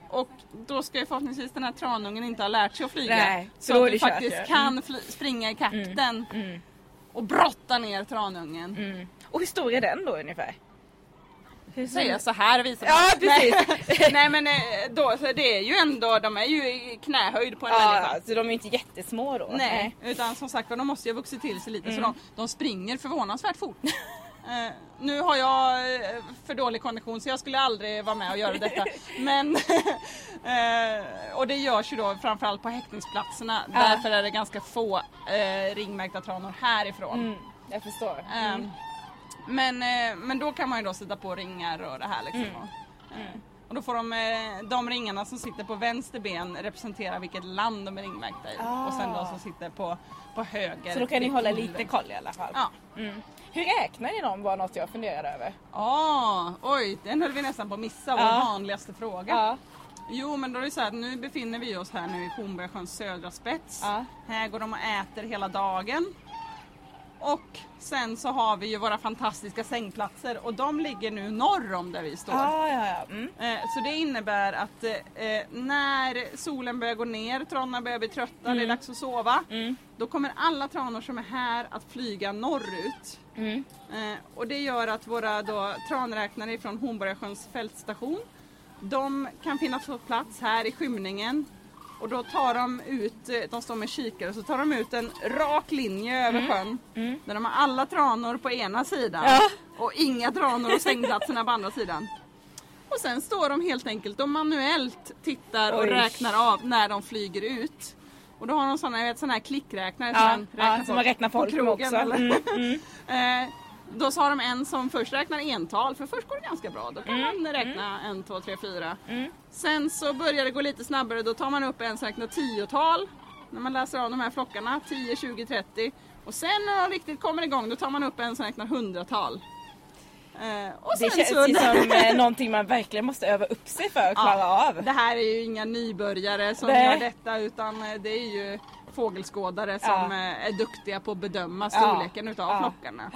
och då ska ju förhoppningsvis den här tranungen inte ha lärt sig att flyga. Nej, så är att du kört faktiskt ju. kan fly- springa i kakten Mm. och brotta ner tranungen. Mm. Och hur stor är den då ungefär? Hur Säger jag så här visar Ja, Nej. precis. Nej men eh, då, så det är ju ändå, de är ju i knähöjd på en människa. Ja, så de är inte jättesmå då? Nej, utan som sagt de måste ju ha vuxit till sig lite så Mm. de, de springer förvånansvärt fort. Eh, nu har jag eh, för dålig kondition så jag skulle aldrig vara med och göra detta. Men, eh, och det görs ju då framförallt på häktningsplatserna. Ja. Därför är det ganska få ringmärkta tranor härifrån. Mm, jag förstår. Eh, Mm. Men, eh, men då kan man ju då sätta på ringar och det här liksom. Mm. Och, eh, och då får de, eh, de ringarna som sitter på vänster ben representera vilket land de är ringmärkta i. Ah. Och sen de som sitter på, på höger. Så då kan ni hålla lite koll i alla fall? Ja. Mm. Hur räknar ni dem var något jag funderade över? Ah, oj, den höll vi nästan på att missa, Ja. vår vanligaste fråga. Ja. Jo men då är det så här att nu befinner vi oss här nu i Hornborgasjöns södra spets. Ja. Här går de och äter hela dagen. Och sen så har vi ju våra fantastiska sängplatser och de ligger nu norr om där vi står. Ja, ja, ja. Mm. Eh, Så det innebär att eh, när solen börjar gå ner, tranorna börjar bli trötta, det är dags att sova. Mm. Då kommer alla tranor som är här att flyga norrut. Mm. Eh, och det gör att våra då, tranräknare från Hornborgasjöns fältstation, de kan finnas på plats här i skymningen. Och då tar de ut, eh, de står med kikare, så tar de ut en rak linje över sjön. Mm. Där de har alla tranor på ena sidan Ja. och inga tranor och sängplatserna på andra sidan. Och sen står de helt enkelt och manuellt tittar och Oj. räknar av när de flyger ut. Och då har de såna, jag vet, såna här klickräknare Ja, som man räknar ja, som man räknar folk på krogen. också. Eller? Mm, mm. Eh, då så har de en som först räknar ental, för först går det ganska bra. Då kan Mm, man räkna en, två, tre, fyra. Mm. Sen så börjar det gå lite snabbare, då tar man upp en som räknar tiotal. När man läser av de här flockarna, 10, 20, 30. Och sen när de riktigt kommer igång, då tar man upp en som räknar hundratal. Eh, Det känns så... som eh, någonting man verkligen måste öva upp sig för att klara av. Det här är ju inga nybörjare som Nej. gör detta utan eh, det är ju fågelskådare som Ja. eh, är duktiga på att bedöma Ja. storleken utav Ja. flockarna.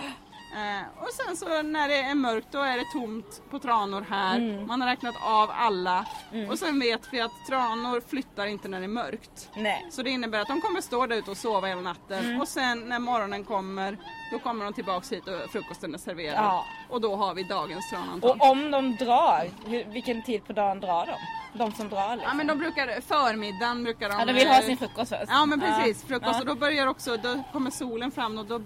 Eh, och sen så när det är mörkt då är det tomt på tranor här. Mm. Man har räknat av alla och sen vet vi att tranor flyttar inte när det är mörkt. Nej. Så det innebär att de kommer stå där ute och sova hela natten Mm. och sen när morgonen kommer då kommer de tillbaks hit och frukosten är serverad. Ja. Och då har vi dagens tranantal. Och om de drar, hur, vilken tid på dagen drar de? De som drar liksom. Ja men de brukar, förmiddagen brukar de... Ja, de vill ha eh, sin frukost först. Ja men precis, frukost Ja. och då börjar också, då kommer solen fram och då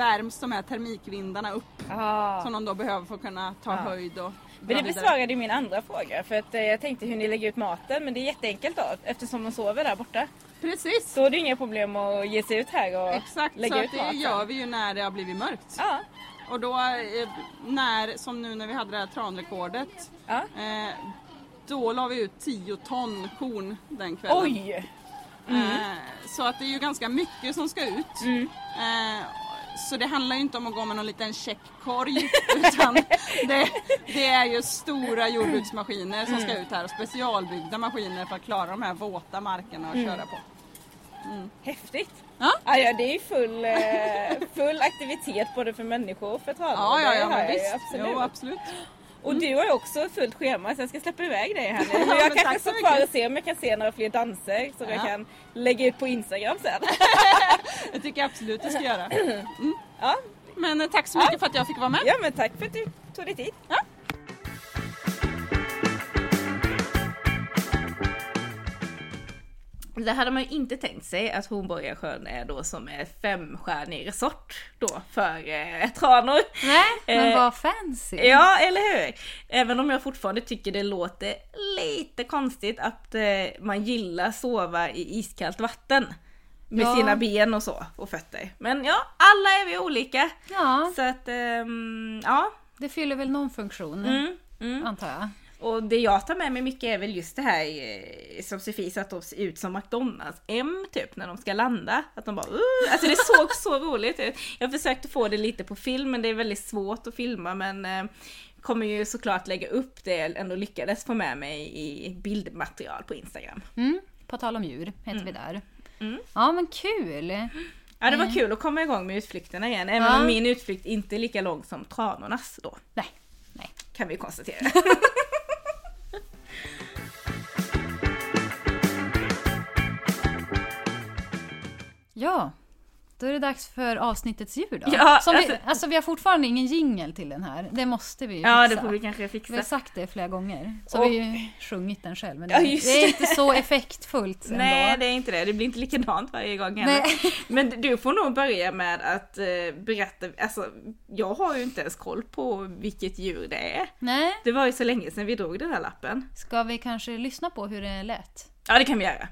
värms de här termikvindarna upp Ah. som de då behöver för att kunna ta Ja. höjd och Men det besvarade ju min andra fråga för att eh, jag tänkte hur ni lägger ut maten men det är jätteenkelt då eftersom de sover där borta. Precis! Så är det inga problem att ge sig ut här och Exakt, så lägga ut det maten. gör vi ju när det har blivit mörkt. Ja. Och då eh, när, som nu när vi hade det här tranrekordet, ja. eh, då la vi ut 10 ton korn den kvällen. Oj! Eh, så att det är ju ganska mycket som ska ut. Mm. Eh, så det handlar ju inte om att gå med någon liten checkkorg utan det, det är ju stora jordbruksmaskiner som ska ut här och specialbyggda maskiner för att klara de här våta markerna och köra på. Häftigt! Ja. Ja, ja, det är full, eh, full aktivitet både för människor och för tranor. Ja, ja, ja men visst. Jo, absolut. Och du har ju också fullt schema så jag ska släppa iväg dig här nu. Ja, Men jag kanske står kvar och ser om jag kan se några fler danser som jag Ja. kan lägga ut på Instagram sen. Det tycker jag absolut du ska göra. Ja, Men eh, tack så mycket för att jag fick vara med. ja men tack för att du tog dig tid. Ja. Det hade man ju inte tänkt sig att Hornborgasjön är då som är femstjärnig resort då för eh, tranor. Nej, men Eh, vad fancy. Ja, eller hur? Även om jag fortfarande tycker det låter lite konstigt att eh, man gillar sova i iskallt vatten. Med Ja. sina ben och så, och fötter. Men ja, alla är vi olika. Ja, Så att, ehm, ja. det fyller väl någon funktion, Mm, mm. antar jag. Och det jag tar med mig mycket är väl just det här eh, som Sofie satte oss ut som McDonalds M typ när de ska landa. Att de bara uh, alltså det såg så roligt ut. Jag försökte få det lite på film men det är väldigt svårt att filma men eh, kommer ju såklart lägga upp det jag ändå lyckades få med mig i bildmaterial på Instagram. Mm. På tal om djur heter vi där. Mm. Ja men kul! Ja det var kul att komma igång med utflykterna igen även Ja. om min utflykt inte är lika lång som tranornas då. Nej, nej. Kan vi konstatera. Ja, då är det dags för avsnittets djur då. Ja, Som vi, alltså- alltså vi har fortfarande ingen jingel till den här. Det måste vi ja det fixa. får vi kanske Vi har fixa. sagt det flera gånger. Så Och- vi har ju sjungit den själv. Men det, Ja, det är inte så effektfullt ändå. Nej det är inte det, det blir inte likadant varje gång heller. Nej. Men du får nog börja med att eh, berätta, alltså jag har ju inte ens koll på vilket djur det är. Nej. Det var ju så länge sedan vi drog den här lappen. Ska vi kanske lyssna på hur det lät? Ja det kan vi göra.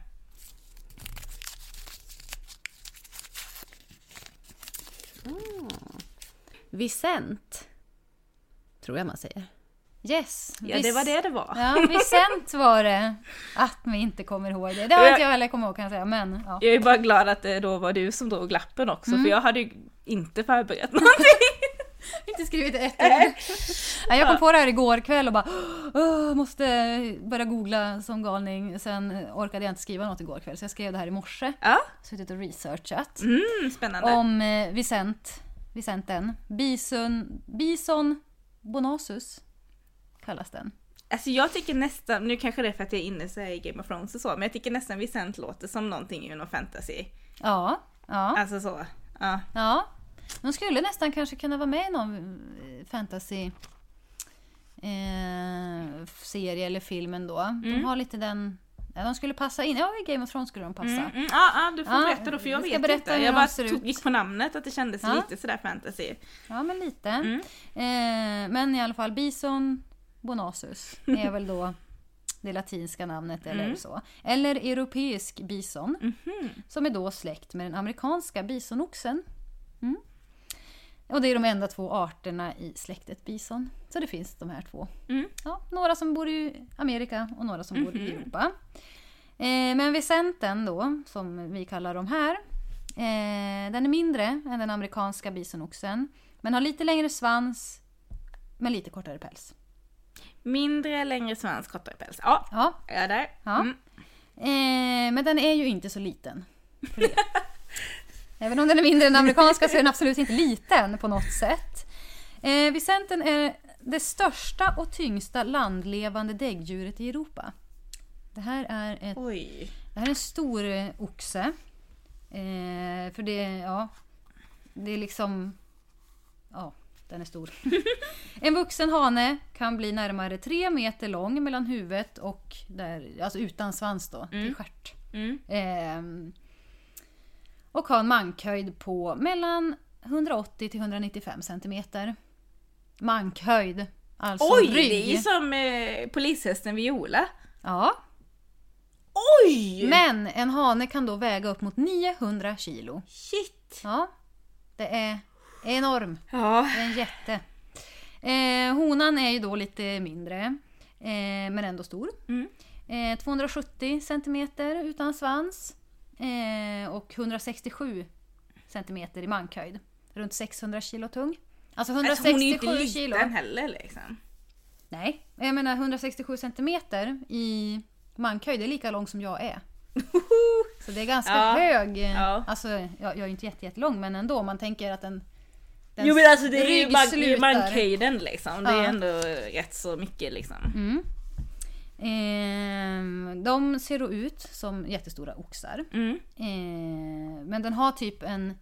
Vicent. Tror jag man säger. Yes. Ja det var det det var. Ja, Vicent var det. Att vi inte kommer ihåg det. Det har Jag- inte jag heller kommit ihåg kan jag säga. Men ja. Jag är bara glad att det då var du som drog lappen också Mm. för jag hade ju inte förberett någonting. Inte skrivit ett ord. Ja, jag kom på det här igår kväll och bara Åh, måste börja googla som galning. Sen orkade jag inte skriva något igår kväll så jag skrev det här i morse. Ja, Suttit och researchat. mm, spännande. Om eh, Vicent, Vicenten. Bison, Bison bonasus kallas den. Alltså jag tycker nästan, nu kanske det är för att jag är inne så i Game of Thrones och så, men jag tycker nästan Vicent låter som någonting inom fantasy. Ja, ja, Alltså så. Ja. ja. De skulle nästan kanske kunna vara med i någon eh, fantasy eh, serie eller film ändå. De har lite den... Ja, de skulle passa in. Ja, i Game of Thrones skulle de passa. Mm, mm, ja, ja, du får Ja, berätta då för jag jag ska vet berätta inte. Jag bara tog, gick på namnet att det kändes Ja. lite sådär fantasy. Ja, men lite. Mm. Eh, men i alla fall, Bison bonasus är väl då det latinska namnet eller Mm. så. Eller europeisk bison, Mhm. som är då släkt med den amerikanska bisonoxen. Mm. Och det är de enda två arterna i släktet bison. Så det finns de här två. Mm. Ja, några som bor i Amerika och några som bor i Mhm. Europa. Eh, men Vicenten då, som vi kallar de här, eh, den är mindre än den amerikanska bisonoxen. Men har lite längre svans, men lite kortare päls. Mindre, längre svans, kortare päls. Ja, Ja, jag är där. Ja. Mm. eh, men den är ju inte så liten. Även om den är mindre än den amerikanska så är den absolut inte liten på något sätt. Eh, Vicenten är det största och tyngsta landlevande däggdjuret i Europa. Det här är ett Oj. Det här är en stor eh, oxe. Eh, för det, ja, det är liksom... Ja, den är stor. en vuxen hane kan bli närmare tre meter lång mellan huvudet och där, alltså utan svans då, till stjärt. Mm. Ehm, och har en mankhöjd på mellan 180 till 195 centimeter. Mankhöjd, alltså Oj, rygg. det är ju som eh, polishästen Viola. Ja, Oj! men en hane kan då väga upp mot 900 kilo. Shit! Ja, det är enorm. Ja. Det är en jätte. Eh, honan är ju då lite mindre, eh, men ändå stor. Mm. Eh, 270 centimeter utan svans eh, och 167 centimeter i mankhöjd. Runt 600 kilo tung. Alltså Alltså, 167 hon är ju inte kilo. liten heller liksom. Nej, jag menar 167 centimeter i mankhöjd är lika lång som jag är. Så det är ganska Ja. hög. Ja. Alltså, jag, jag är ju inte jätte, jättelång men ändå. Man tänker att den... Jo men alltså det är ju man- mankhöjden liksom. Det är Ja. ändå rätt så mycket liksom. Mm. Ehm, de ser då ut som jättestora oxar. Mm. Ehm, men den har typ en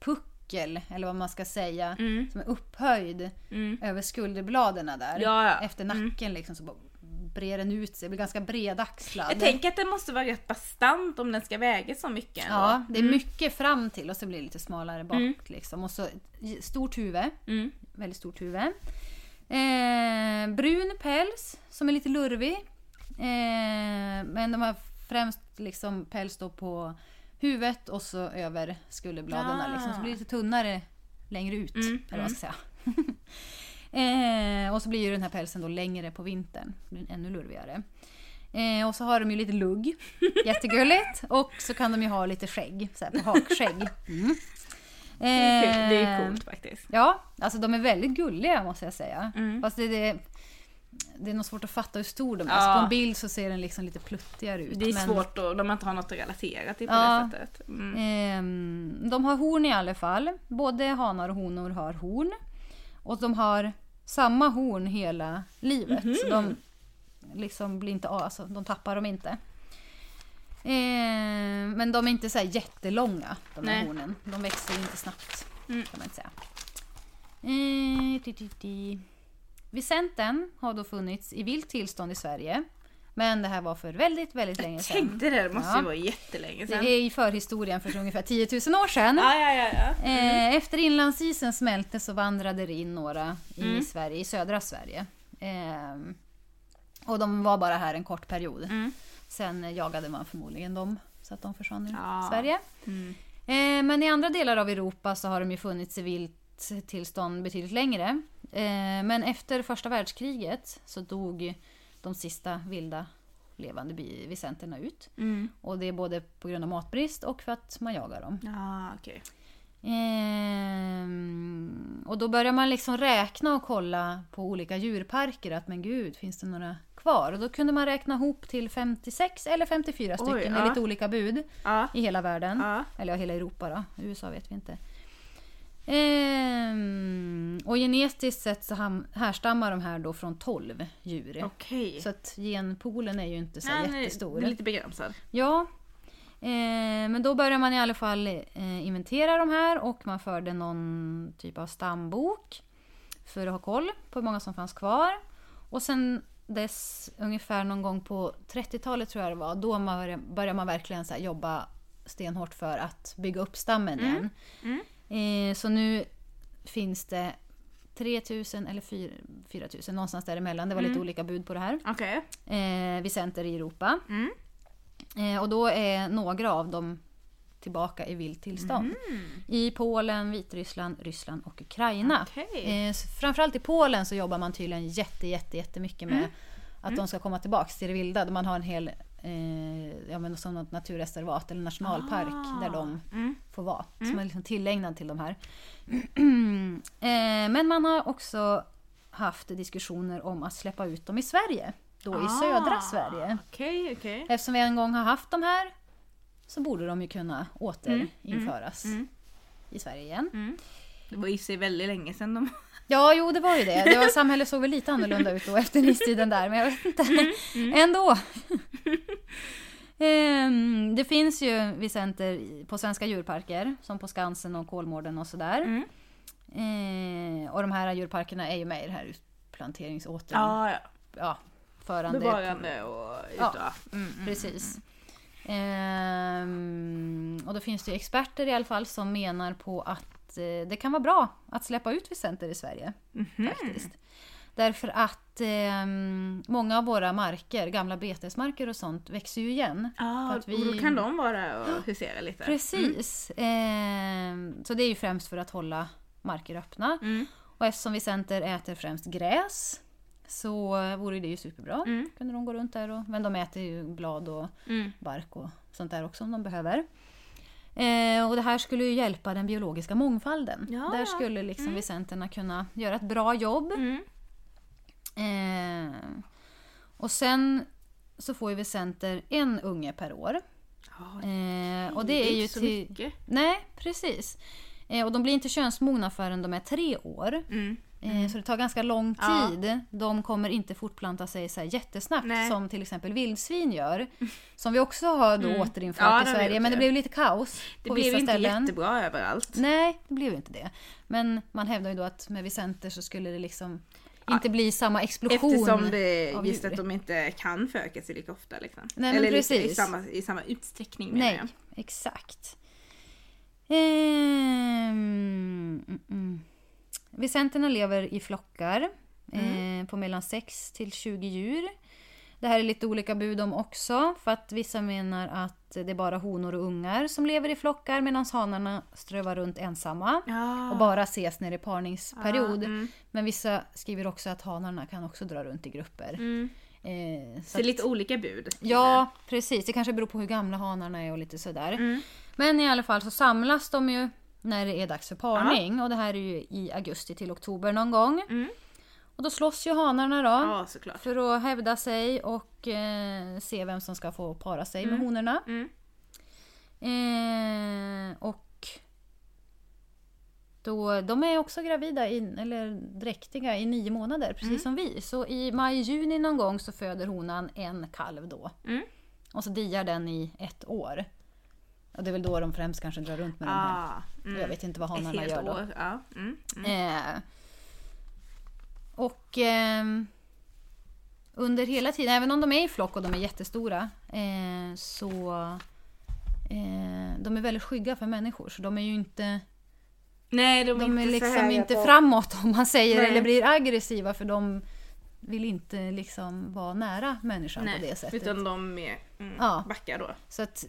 puckel, eller vad man ska säga, Mm. som är upphöjd Mm. över skulderbladen där. Ja, ja. Efter nacken liksom så bara brer den ut sig, blir ganska bredaxlad. Jag tänker att det måste vara rätt bastant om den ska väga så mycket. Ja, det är mycket fram till och så blir det lite smalare bak Mm. liksom. Och så stort huvud, Mm. väldigt stort huvud. Eh, brun päls som är lite lurvig. Eh, men de har främst liksom päls då på huvudet och så över skulderbladen. Ah. Liksom, så blir det lite tunnare längre ut. Mm, Eller vad man ska säga. eh, och så blir ju den här pälsen då längre på vintern. Blir ännu lurvigare. Eh, och så har de ju lite lugg. Jättegulligt. Och så kan de ju ha lite skägg. Så här, på hakskägg. Mm. Det är kul. Det är Eh, coolt faktiskt. Ja, alltså de är väldigt gulliga måste jag säga. Mm. Fast det, det, det är nog svårt att fatta hur stor de är. Ja. Så på en bild så ser den liksom lite pluttigare ut. Det är men, svårt då, när man inte har något att relatera till på Ja. det sättet. Mm. ehm, de har horn i alla fall. Både hanar och honor har horn. Och de har samma horn hela livet. Så de liksom blir inte alltså, de tappar dem inte. Ehm, men de är inte så jättelånga, de här Nej. hornen. De växer inte snabbt, Mm. kan man inte säga. Eh, di, di, di. Vicenten har då funnits i vilt tillstånd i Sverige. Men det här var för väldigt, väldigt länge Jag sedan. tänkte det, det måste Ja. ju vara jättelänge Det sedan. är i förhistorien för ungefär 10 000 år sedan. Ja, ja, ja. ja. Eh, efter inlandsisen smälte så vandrade det in några in Mm. i Sverige, i södra Sverige. Eh, och de var bara här en kort period. Mm. Sen jagade man förmodligen dem så att de försvann ur Ja. Sverige. Mm. Eh, men i andra delar av Europa så har de ju funnits i vilt tillstånd betydligt längre. Eh, men efter första världskriget så dog de sista vilda levande vicenterna ut. Mm. Och det är både på grund av matbrist och för att man jagar dem. Ja, okej. Ehm, och då börjar man liksom räkna och kolla på olika djurparker att men gud, finns det några kvar? Och då kunde man räkna ihop till 56 eller 54 stycken Oj, med ja. lite olika bud Ja. i hela världen. Ja. Eller ja, hela Europa då. USA vet vi inte. Ehm, och genetiskt sett så ham- härstammar de här då från 12 djur. Okej. Så att genpoolen är ju inte så Nej, jättestor. det är lite begränsad. Ja. Eh, men då börjar man i alla fall eh, inventera de här och man förde någon typ av stambok för att ha koll på hur många som fanns kvar. Och sen dess, ungefär någon gång på 30-talet tror jag det var, då man började, började man verkligen så här jobba stenhårt för att bygga upp stammen igen. Eh, så nu finns det 3000 eller 4 4000, någonstans däremellan. Det var lite olika bud på det här. Okej. Eh, vid center i Europa. Mm. Eh, och då är några av dem tillbaka i vilt tillstånd. I Polen, Vitryssland, Ryssland och Ukraina. Okej. Eh, framförallt i Polen så jobbar man tydligen jätte, jätte, jättemycket med att de ska komma tillbaka till det vilda. Man har en hel, eh, ja men som något naturreservat eller nationalpark där de Mm. får vara. Som är liksom tillägnad till de här. eh, men man har också haft diskussioner om att släppa ut dem i Sverige. Då i södra Ah. Sverige. Okej, okej. Eftersom vi en gång har haft de här så borde de ju kunna återinföras Mm. i Sverige igen. Det var i sig väldigt länge sedan de... Ja, jo det var ju det. det var, samhället såg väl lite annorlunda ut då efter istiden där, men jag vet inte. Ändå. Ehm, det finns ju i- på svenska djurparker, som på Skansen och Kolmården och sådär. Mm. Ehm, och de här djurparkerna är ju med i det här utplanteringsåter... Ja, ja. ja, förande. Bevarande och Ja. ja. Mm, mm. Precis. Ehm, och då finns det ju experter i alla fall som menar på att eh, det kan vara bra att släppa ut Vicenter i Sverige. Mhm. Faktiskt. Därför att ehm, många av våra marker, gamla betesmarker och sånt, växer ju igen. Att och då vi- kan de vara och husera lite. Precis. Ehm, så det är ju främst för att hålla marker öppna. Mm. Och eftersom Vicenter äter främst gräs så vore det ju superbra. Mm. Kunde de gå runt där och, men de äter ju blad och Mm. bark och sånt där också om de behöver. Eh, och det här skulle ju hjälpa den biologiska mångfalden. Ja, Där skulle liksom vicenterna kunna göra ett bra jobb. Mm. Eh, och sen så får ju vicenter en unge per år. Eh, och det är ju inte så till... mycket. Nej, precis. Eh, och de blir inte könsmogna förrän de är tre år. Mm. Eh, Så det tar ganska lång Ja. tid. De kommer inte fortplanta sig så jättesnabbt Nej. som till exempel vildsvin gör. Som vi också har då återinfört Ja, i Sverige. Men det ja. blev lite kaos Det på blev vissa inte ställen. jättebra överallt. Nej, det blev inte det. Men man hävdar ju då att med Vicenter så skulle det liksom inte bli samma explosion Eftersom det, av just djur. att de inte kan föröka sig lika ofta. Liksom. Nej, Eller lite i precis. samma, i samma utsträckning menar Nej, jag. exakt. Ehm, mm, mm. Vicenterna lever i flockar eh, på mellan 6 till 20 djur. Det här är lite olika bud om också för att vissa menar att det är bara honor och ungar som lever i flockar medan hanarna strövar runt ensamma Ja. och bara ses när det är parningsperiod. Ja, mm. Men vissa skriver också att hanarna kan också dra runt i grupper. Mm. Eh, så Så det är att- lite olika bud. Ja, precis. Det kanske beror på hur gamla hanarna är och lite sådär. Mm. Men i alla fall så samlas de ju när det är dags för parning. Och det här är ju i augusti till oktober någon gång. Mm. Och då slåss ju hanarna då. Ja. För att hävda sig och eh, se vem som ska få para sig med honorna. Mm. Eh, och då, de är också gravida, i, eller dräktiga, i nio månader, precis Mm. som vi. Så i maj-juni någon gång så föder honan en kalv då. Mm. Och så diar den i ett år. Och det är väl då de främst kanske drar runt med de här. Ah, mm. Jag vet inte vad hanarna gör då. Ja. Mm. Mm. Eh, och ehm, under hela tiden, även om de är i flock och de är jättestora, eh, så eh, de är väldigt skygga för människor. Så de är ju inte, Nej, de är, de är inte liksom inte framåt om man säger, Nej. eller blir aggressiva för de vill inte liksom vara nära människan Nej, på det sättet. utan de är mm, Ja. backar då. Så att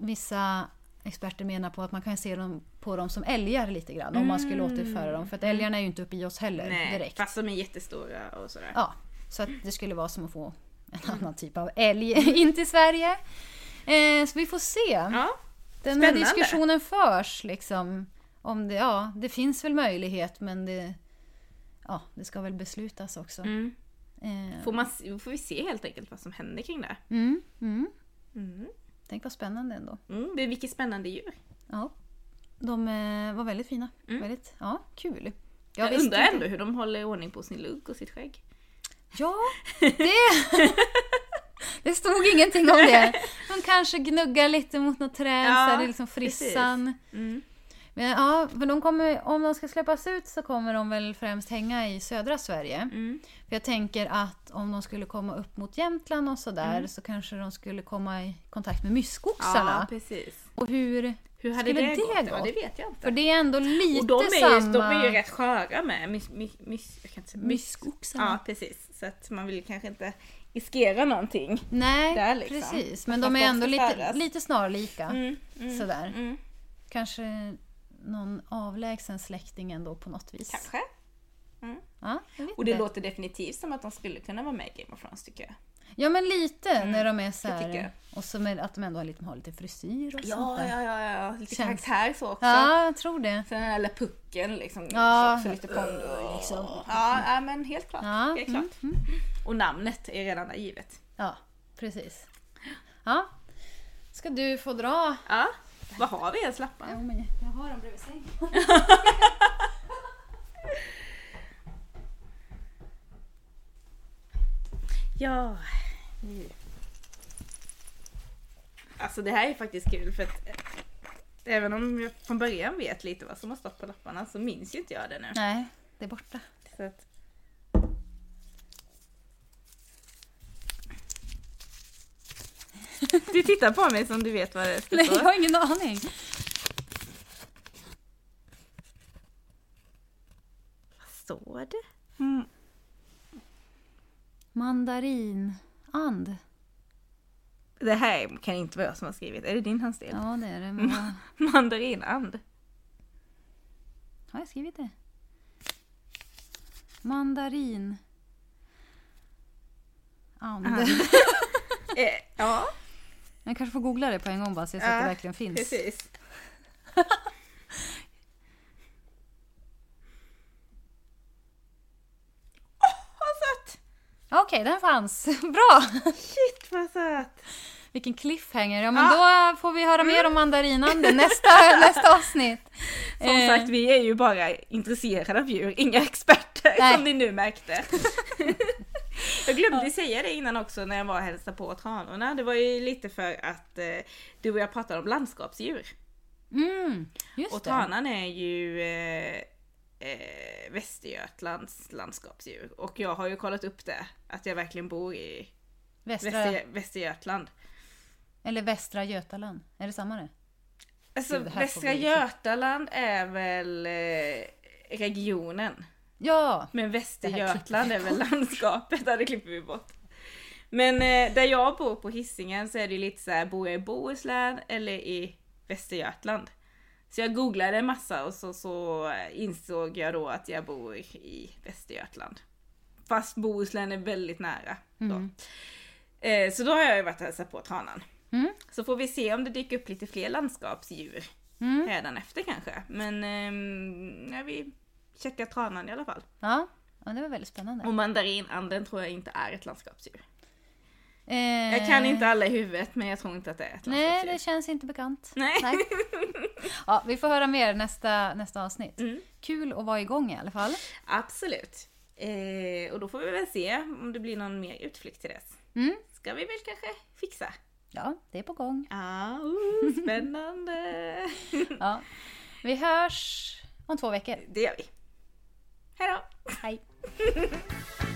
vissa experter menar på att man kan se dem, på dem som älgar lite grann om man skulle återföra dem. För att älgarna är ju inte uppe i oss heller Mm. Nej, direkt. fast de är jättestora och sådär. Ja, så att det skulle vara som att få en annan typ av älg in till Sverige. Eh, så vi får se. Ja. Den här diskussionen förs liksom om det, ja, det finns väl möjlighet men det, ja, det ska väl beslutas också. Mm. Eh, Får, man, får vi se helt enkelt vad som händer kring det. mm, mm. Mm. Tänk vad spännande ändå. Mm, det är vilket spännande djur. Ja. De eh, var väldigt fina. Mm. Väldigt, ja, kul. Jag, visste undrar inte- ändå hur de håller ordning på sin lugg och sitt skägg. Ja, det... det stod ingenting om det. De kanske gnuggar lite mot något träd Ja, så är det liksom frissan. Mm. Men ja, för de kommer, om de ska släppas ut så kommer de väl främst hänga i södra Sverige. Mm. För jag tänker att om de skulle komma upp mot Jämtland och sådär Mm. så kanske de skulle komma i kontakt med myskoxarna. Ja, precis. och hur... Hur hade Skulle det, det gått? Ja, gått? det vet jag inte. För det är ändå lite och de är, samma... ju, de är ju rätt sköra med. Mys, mys, mys, jag kan inte säga mys. Myskoxarna. Ja, precis. Så att man vill kanske inte riskera någonting. Nej, Där liksom. precis. Men de är ändå lite, lite snarlika. Mm, mm, Sådär. Mm. Kanske någon avlägsen släkting ändå på något vis. Kanske. Ja, jag vet Och det inte. låter definitivt som att de skulle kunna vara med i Game of Thrones tycker jag. Ja men lite när de är så det här, Och så med att de ändå har lite, har lite frisyr och sånt Ja, där. ja, ja, ja. Lite Känns- karaktär så också. Ja, jag tror det. Sen den lilla pucken liksom. Ja. också lite pondus. Liksom. Ja, ja, men helt klart. Ja, helt mm, klart. Och namnet är redan där givet. Ja, precis. Ja. Ska du få dra? Ja. Vad har vi ens lappar? Ja, men jag har dem bredvid sängen. Ja. Alltså det här är faktiskt kul för att eh, även om jag från början vet lite vad som har stått på lapparna så minns ju inte jag det nu. Nej, det är borta. Så att... Du tittar på mig som du vet vad det ska Nej, jag har ingen aning. Vad står det? Mm. Mandarin. And. Det här kan inte vara jag som har skrivit. Är det din handstil? Ja, det är det. Men Mandarinand. Har jag skrivit det? Mandarin. And. And. Eh, ja, Jag kanske får googla det på en gång bara så jag ser att det verkligen finns. precis. Okej, den fanns. Bra! Shit vad sött! Vilken cliffhanger. Ja, men då får vi höra mer om mandarinanden nästa, nästa avsnitt. Som Eh, sagt, vi är ju bara intresserade av djur, inga experter Nej. som ni nu märkte. Jag glömde säga det innan också när jag var och hälsade på tranorna. Det var ju lite för att eh, du och jag pratade om landskapsdjur. Mm, just Och tranan är ju eh, eh, Västergötlands landskapsdjur. Och jag har ju kollat upp det, att jag verkligen bor i Västra, Väster, Västergötland. eller Västra Götaland. Är det samma det? Alltså Gud, det Västra bli- Götaland är väl eh, regionen. Ja! Men Västergötland är väl landskapet, ja det klipper vi bort. Men eh, där jag bor på Hisingen så är det lite så här, bor jag i Bohuslän eller i Västergötland? Så jag googlade massa och så, så insåg jag då att jag bor i Västergötland. Fast Bohuslän är väldigt nära. Då. Mm. Eh, så då har jag ju varit och hälsat på tranan. Mm. Så får vi se om det dyker upp lite fler landskapsdjur Mm. efter kanske. Men ja, vi checkar tranan i alla fall. Ja. ja, det var väldigt spännande. Och mandarinanden tror jag inte är ett landskapsdjur. Eh, Jag kan inte alla i huvudet men jag tror inte att det är ett Nej, landskapsdjur. det känns inte bekant. Nej. Nej. Ja, vi får höra mer nästa, nästa avsnitt. Mm. Kul att vara igång i alla fall. Absolut. Eh, och då får vi väl se om det blir någon mer utflykt till dess. Mm. Ska vi väl kanske fixa? Ja, det är på gång. Ja, oh, spännande! Ja. Vi hörs om två veckor. det gör vi. Hej då! Hej!